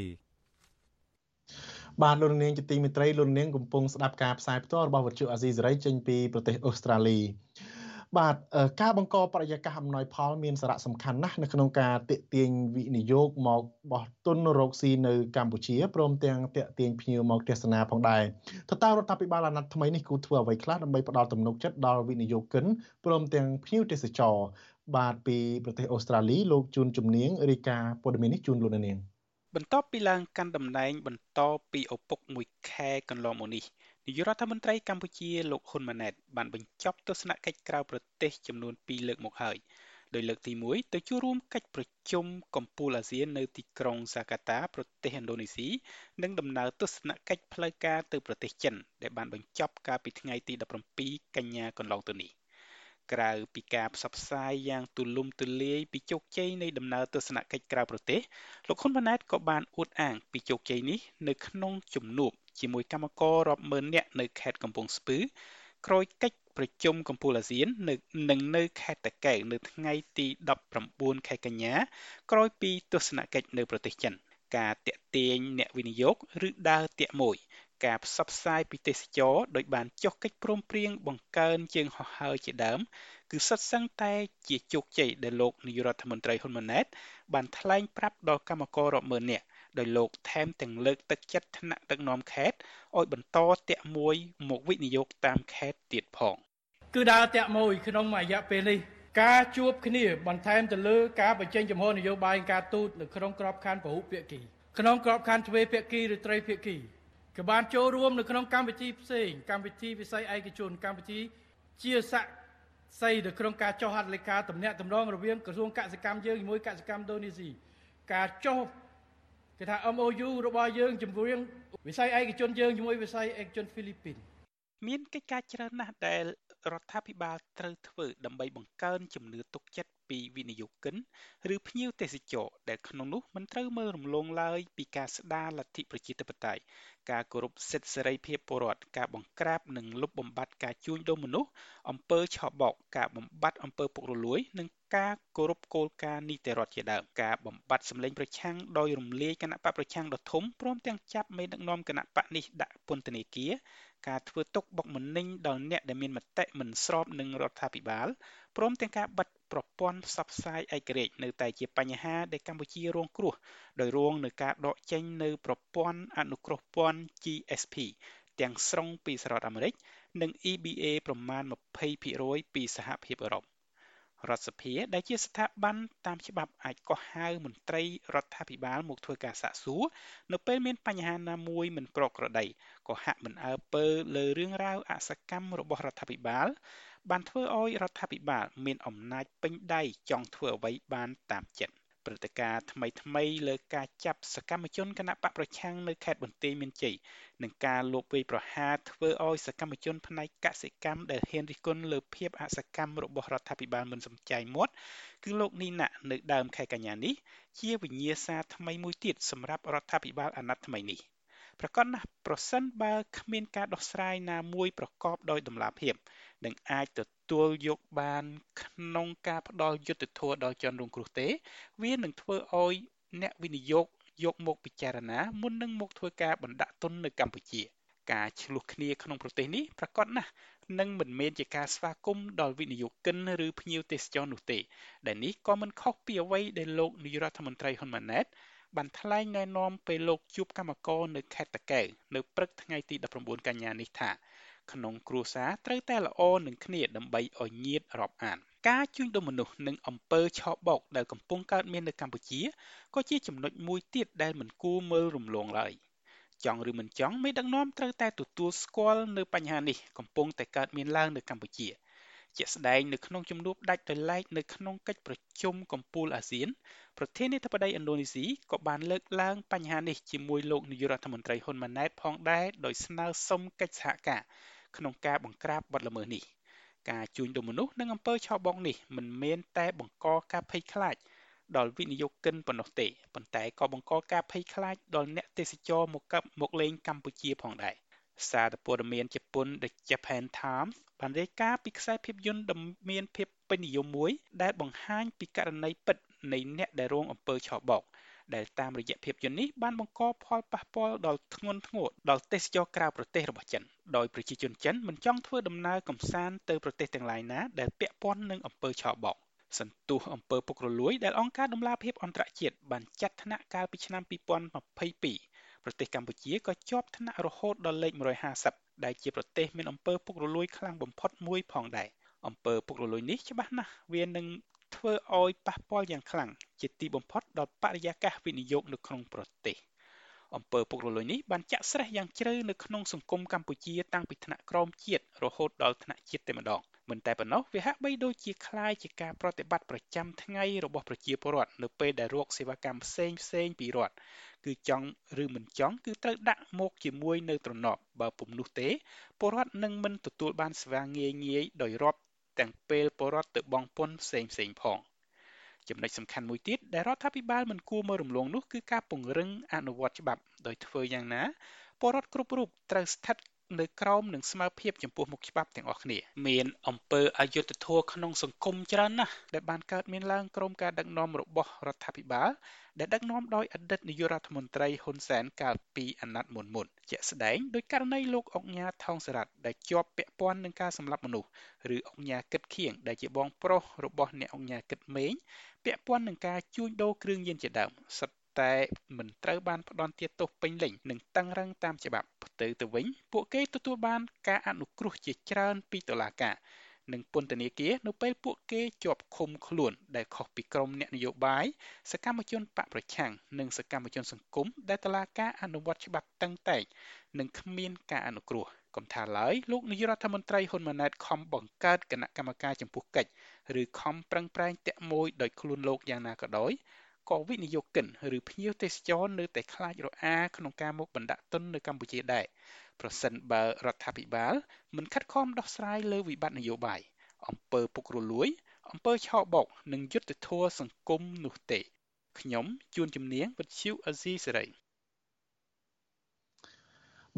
បាទលោកនាងជាទីមេត្រីលោកនាងកំពុងស្ដាប់ការផ្សាយផ្ទាល់របស់វិទ្យុអាស៊ីសេរីចេញពីប្រទេសអូស្ត្រាលីបាទការបង្កបរិយាកាសអំណោយផលមានសារៈសំខាន់ណាស់នៅក្នុងការទាក់ទាញវិនិយោគមកបោះទុនរកស៊ីនៅកម្ពុជាព្រមទាំងទាក់ទាញភ្ញៀវមកទស្សនាផងដែរតើតើរដ្ឋាភិបាលអាណត្តិថ្មីនេះគូធ្វើអ្វីខ្លះដើម្បីផ្ដល់ទំនុកចិត្តដល់វិនិយោគិនព្រមទាំងភ្ញៀវទេសចរបាទពីប្រទេសអូស្ត្រាលីលោកជួនជំនាញរាយការណ៍ព័ត៌មាននេះជូនលោកនាង បន្ទាប់ពីឡើងកាន់តំណែងបន្តពីឪពុកមួយខែកន្លងមកនេះនាយករដ្ឋមន្ត្រីកម្ពុជាលោកហ៊ុនម៉ាណែតបានបញ្ចប់ទស្សនកិច្ចក្រៅប្រទេសចំនួន2លើកមកហើយដោយលើកទី1ទៅចូលរួមកិច្ចប្រជុំកំពូលអាស៊ាននៅទីក្រុងសាកាតាប្រទេសឥណ្ឌូនេស៊ីនិងដំណើរទស្សនកិច្ចផ្លូវការទៅប្រទេសចិនដែលបានបញ្ចប់កាលពីថ្ងៃទី17កញ្ញាកន្លងទៅនេះ ក្រៅពីការផ្សព្វផ្សាយយ៉ាងទូលំទូលាយពីជោគជ័យនៃដំណើរទស្សនកិច្ចក្រៅប្រទេសលោកហ៊ុនម៉ាណែតក៏បានអួតអាងពីជោគជ័យនេះនៅក្នុងជំនួបជាមួយកម្មកររាប់ម៉ឺននាក់នៅខេត្តកំពង់ស្ពឺក្រោយកិច្ចប្រជុំកំពូលអាស៊ាននៅនឹងនៅខេត្តតាកែវនៅថ្ងៃទី19ខែកញ្ញាក្រោយពីទស្សនកិច្ចនៅប្រទេសចិនការតាក់ទាញអ្នកវិនិយោគឬដើរតាក់មួយ ការផ្សព្វផ្សាយពីទេសចរដោយបានចុះកិច្ចព្រមព្រៀងបង្កើនជើងហោះហើរជាដើម គឺសុទ្ធសឹងតែជាជោគជ័យដែលលោកនាយរដ្ឋមន្ត្រីហ៊ុនម៉ាណែតបានថ្លែងប្រាប់ដល់កម្មកររាប់ម៉ឺននាក់ដោយលោកថែមទាំងលើកទឹកចិត្តថ្នាក់ដឹកនាំខេត្តឲ្យបន្តតាក់មួយមកវិនិយោគតាមខេត្តទៀតផងគឺដើរតាក់មួយក្នុងរយៈពេលនេះការជួបគ្នាបន្ថែមទៅលើការបញ្ចេញចំហនយោបាយការទូតនៅក្នុងក្របខ័ណ្ឌពហុភាគីក្នុងក្របខ័ណ្ឌទ្វេភាគីឬត្រីភាគី ក៏បានចូលរួមនៅក្នុងកម្មវិធីផ្សេងកម្មវិធីវិស័យឯកជនកម្មវិធីជាស័ក្តិសិទ្ធិនៅក្នុងការចុះហត្ថលេខាតំណាក់តំណងរវាងក្រសួងកសិកម្មយើងជាមួយកសិកម្មឥណ្ឌូនេស៊ីការចុះគេថា MOU របស់យើងជាមួយវិស័យឯកជនយើងជាមួយវិស័យឯកជនហ្វីលីពីនមានកិច្ចការច្រើនណាស់ដែលរដ្ឋាភិបាលត្រូវធ្វើដើម្បីបង្កើនជំនឿទុកចិត្ត ពីវិនិយោគិនឬភ្ញៀវទេសចរដែលក្នុងនោះមិនត្រូវមើលរំលងឡើយពីការស្ដារលទ្ធិប្រជាធិបតេយ្យការគោរពសិទ្ធិសេរីភាពពលរដ្ឋការបង្ក្រាបនិងលុបបំបាត់ការជួញដូរមនុស្សអំពើឆបោកការបំបត្តិអំពើពុករលួយ និងការគោរពគោលការណ៍នីតិរដ្ឋជាដើមការបំបត្តិសម្លេងប្រឆាំងដោយរំលាយគណៈបកប្រឆាំងដ៏ធំព្រមទាំងចាប់មេដឹកនាំគណៈបកនេះដាក់ពន្ធនាគារការធ្វើទុកបុកម្នេញដល់អ្នកដែលមានមតិមិនស្របនឹងរដ្ឋាភិបាលព្រមទាំងការបិទ ប្រព័ន្ធផ្សព្វផ្សាយឯករាជ្យនៅតែជាបញ្ហាដែលកម្ពុជារងគ្រោះដោយរងនឹងការដកចេញនៅប្រព័ន្ធអនុគ្រោះពន្ធ GSP ទាំងស្រុងពីសហរដ្ឋអាមេរិកនិង EBA ប្រមាណ20%ពីសហភាពអឺរ៉ុបរដ្ឋសភាដែលជាស្ថាប័នតាមច្បាប់អាចកោះហៅមន្ត្រីរដ្ឋាភិបាលមកធ្វើការសាកសួរនៅពេលមានបញ្ហាណាមួយមិនប្រក្រតីក៏ហាក់មិនអើពើលើរឿងរ៉ាវអសកម្មរបស់រដ្ឋាភិបាល បានធ្វើឲ្យរដ្ឋាភិបាលមានអំណាចពេញដៃចង់ធ្វើអ្វីបានតាមចិត្តព្រឹត្តិការណ៍ថ្មីថ្មីលើការចាប់សកម្មជនគណបកប្រឆាំងនៅខេត្តបន្ទាយមានជ័យនិងការលួចវាយប្រហារធ្វើឲ្យសកម្មជនផ្នែកកសិកម្មដែលហ៊ានរិះគន់លើភាពអសកម្មរបស់រដ្ឋាភិបាលមិនសំចៃមាត់គឺលោកនីណានៅដើមខែកញ្ញានេះជាវិញ្ញាសាថ្មីមួយទៀតសម្រាប់រដ្ឋាភិបាលអាណត្តិថ្មីនេះប្រកាសណាស់ប្រសិនបើគ្មានការដោះស្រាយណាមួយប្រកបដោយតម្លាភាព នឹងអាចទទួលយកបានក្នុងការផ្ដល់យុត្តិធម៌ដល់ជនរងគ្រោះទេ វានឹងធ្វើឲ្យអ្នកវិនិយោគយកមកពិចារណាមុននឹងមកធ្វើការបណ្ដាក់ទុននៅកម្ពុជា ការឆ្លោះគ្នាក្នុងប្រទេសនេះប្រកាសណាស់នឹងមិនមែនជាការស្វាគមន៍ដល់វិនិយោគិនឬភ្ញៀវទេសចរនោះទេ ដែលនេះក៏មិនខុសពីអ្វីដែលលោកនាយរដ្ឋមន្ត្រីហ៊ុនម៉ាណែតបានថ្លែងណែនាំពេលលោកជួបកម្មករនៅខេត្តតាកែវនៅព្រឹកថ្ងៃទី19កញ្ញានេះថា ក្នុងគ្រួសារត្រូវតែល្អនឹងគ្នាដើម្បីឲ្យញាតរាប់អានការជួញដូរមនុស្សនិងអំពើឆបោកដែលកំពុងកើតមាននៅកម្ពុជាក៏ជាចំណុចមួយទៀតដែលមិនគួរមើលរំលងឡើយចង់ឬមិនចង់មេដឹកនាំត្រូវតែទទួលស្គាល់នៅបញ្ហានេះកំពុងតែកើតមានឡើងនៅកម្ពុជាជាក់ស្ដែងនៅក្នុងជំនួបដាច់ដោយឡែកនៅក្នុងកិច្ចប្រជុំកំពូលអាស៊ានប្រធានាធិបតីឥណ្ឌូនេស៊ីក៏បានលើកឡើងបញ្ហានេះជាមួយលោកនាយករដ្ឋមន្ត្រីហ៊ុនម៉ាណែតផងដែរដោយស្នើសុំកិច្ចសហការ ក្នុងការបង្ក្រាបបទល្មើសនេះការជួញដូរមនុស្សនិងអំពើឆបោកនេះមិនមែនតែបង្កការភ័យខ្លាចដល់វិនិយោគិនប៉ុណ្ណោះទេប៉ុន្តែក៏បង្កការភ័យខ្លាចដល់អ្នកទេសចរមកកັບមកលេងកម្ពុជាផងដែរសារព័ត៌មានជប៉ុន The Japan Times បានរាយការណ៍ពីខ្សែភាពយន្តដ៏មានភាពពេញនិយមមួយដែលបង្ហាញពីករណីពិតនៃអ្នកដែលរងអំពើឆបោក ដែលតាមរយៈភាពយន្តនេះបានបង្កផលប៉ះពាល់ដល់ធ្ងន់ធ្ងរដល់ទេសចរក្រៅប្រទេសរបស់ចិនដោយប្រជាជនចិនមិនចង់ធ្វើដំណើរកំសាន្តទៅប្រទេសទាំងឡាយណាដែលពាក់ព័ន្ធនឹងអំពើឆបោកសន្ទុះអំពើពុករលួយដែលអង្គការដំឡាភិបអន្តរជាតិបានចាត់ថ្នាក់កាលពីឆ្នាំ2022ប្រទេសកម្ពុជាក៏ជាប់ថ្នាក់រហូតដល់លេខ150ដែលជាប្រទេសមានអំពើពុករលួយខ្លាំងបំផុតមួយផងដែរអំពើពុករលួយនេះច្បាស់ណាស់វានឹង ធ្វើឲ្យប៉ះពាល់យ៉ាងខ្លាំងជាទីបំផុតដល់បរិយាកាសវិនិយោគនៅក្នុងប្រទេសអំពើពុករលួយនេះបានចាក់ស្រេះយ៉ាងជ្រៅនៅក្នុងសង្គមកម្ពុជាតាំងពីថ្នាក់ក្រោមជាតិរហូតដល់ថ្នាក់ជាតិតែម្ដងមិនតែប៉ុណ្ណោះវាហាក់បីដូចជាคล้ายជាការប្រតិបត្តិប្រចាំថ្ងៃរបស់ប្រជាពលរដ្ឋនៅពេលដែលរកសេវាកម្មផ្សេងផ្សេងពីរដ្ឋគឺចង់ឬមិនចង់គឺត្រូវដាក់មកជាមួយនៅត្រណប់បើពុំនោះទេពលរដ្ឋនឹងមិនទទួលបានសេវាងាយងាយដោយរាប់ ទាំងពេលពលរដ្ឋទៅបង់ពន្ធផ្សេងផ្សេងផងចំណុចសំខាន់មួយទៀតដែលរដ្ឋាភិបាលមិនគួរមើលរំលងនោះគឺការពង្រឹងអនុវត្តច្បាប់ដោយធ្វើយ៉ាងណាពលរដ្ឋគ្រប់រូបត្រូវស្ថិត នៅក្រោមនឹងស្មើភាពចំពោះមុខច្បាប់ទាំងអស់គ្នាមានអំពើអយុត្តិធម៌ក្នុងសង្គមច្រើនណាស់ដែលបានកើតមានឡើងក្រោមការដឹកនាំរបស់រដ្ឋាភិបាលដែលដឹកនាំដោយអតីតនាយករដ្ឋមន្ត្រីហ៊ុនសែនកាលពីអាណត្តិមុនមុនជាក់ស្ដែងដោយករណីលោកអុកញ៉ាថោងសារ៉ាត់ដែលជាប់ពាក់ព័ន្ធនឹងការសម្លាប់មនុស្សឬអុកញ៉ាគិតខៀងដែលជាបងប្រុសរបស់អ្នកអុកញ៉ាគិតម៉េងពាក់ព័ន្ធនឹងការជួញដូរគ្រឿងញៀនជាដើមសិត តែមិនត្រូវបានផ្ដន់ទាទោសពេញលេញនិងតឹងរឹងតាមច្បាប់ផ្ទុយទៅវិញ ពួកគេទទួលបានការអនុគ្រោះជាច្រើនពីតុលាការនិងពន្ធនាគារនៅពេលពួកគេជាប់ឃុំខ្លួនដែលខុសពីក្រុមអ្នកនយោបាយសកម្មជនបកប្រឆាំងនិងសកម្មជនសង្គមដែលតឡាការអនុវត្តច្បាប់តឹងតែងនិងគ្មានការអនុគ្រោះកំថាឡើយលោកនាយរដ្ឋមន្ត្រីហ៊ុនម៉ាណែតខំបង្កើតគណៈកម្មការចំពោះកិច្ចឬខំប្រឹងប្រែងតាក់មួយដោយខ្លួនលោកយ៉ាងណាក៏ដោយ ក៏វិនិយោគិនឬភ្ញៀវទេសចរនៅតែខ្លាចរអាក្នុងការមកបណ្ដាក់ទុននៅកម្ពុជាដែរប្រសិនបើរដ្ឋាភិបាលមិនខិតខំដោះស្រាយលើវិបត្តិនយោបាយអំពើពុករលួយអំពើឆោបោកនិងយុត្តិធម៌សង្គមនោះទេខ្ញុំជួនជំនាញវិទ្យុអេស៊ីសេរី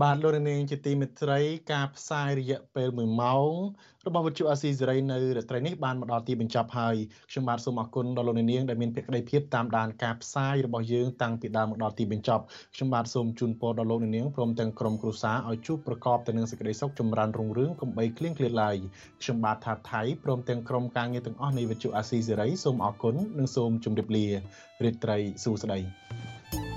បាទលោកនាងជាទីមេត្រីការផ្សាយរយៈពេល1ម៉ោងរបស់វិទ្យុអាស៊ីសេរីនៅរាត្រីនេះបានមកដល់ទីបញ្ចប់ហើយខ្ញុំបាទសូមអរគុណដល់លោកនាងដែលមានភក្ដីភាពតាមដានការផ្សាយរបស់យើងតាំងពីដើមមកដល់ទីបញ្ចប់ខ្ញុំបាទសូមជូនពរដល់លោកនាងព្រមទាំងក្រុមគ្រួសារឲ្យជួបប្រកបទៅនឹងសេចក្តីសុខចម្រើនរុងរឿងកុំបីឃ្លៀងឃ្លាតឡើយខ្ញុំបាទថាថៃព្រមទាំងក្រុមការងារទាំងអស់នៃវិទ្យុអាស៊ីសេរីសូមអរគុណនិងសូមជម្រាបលារាត្រីសួស្តី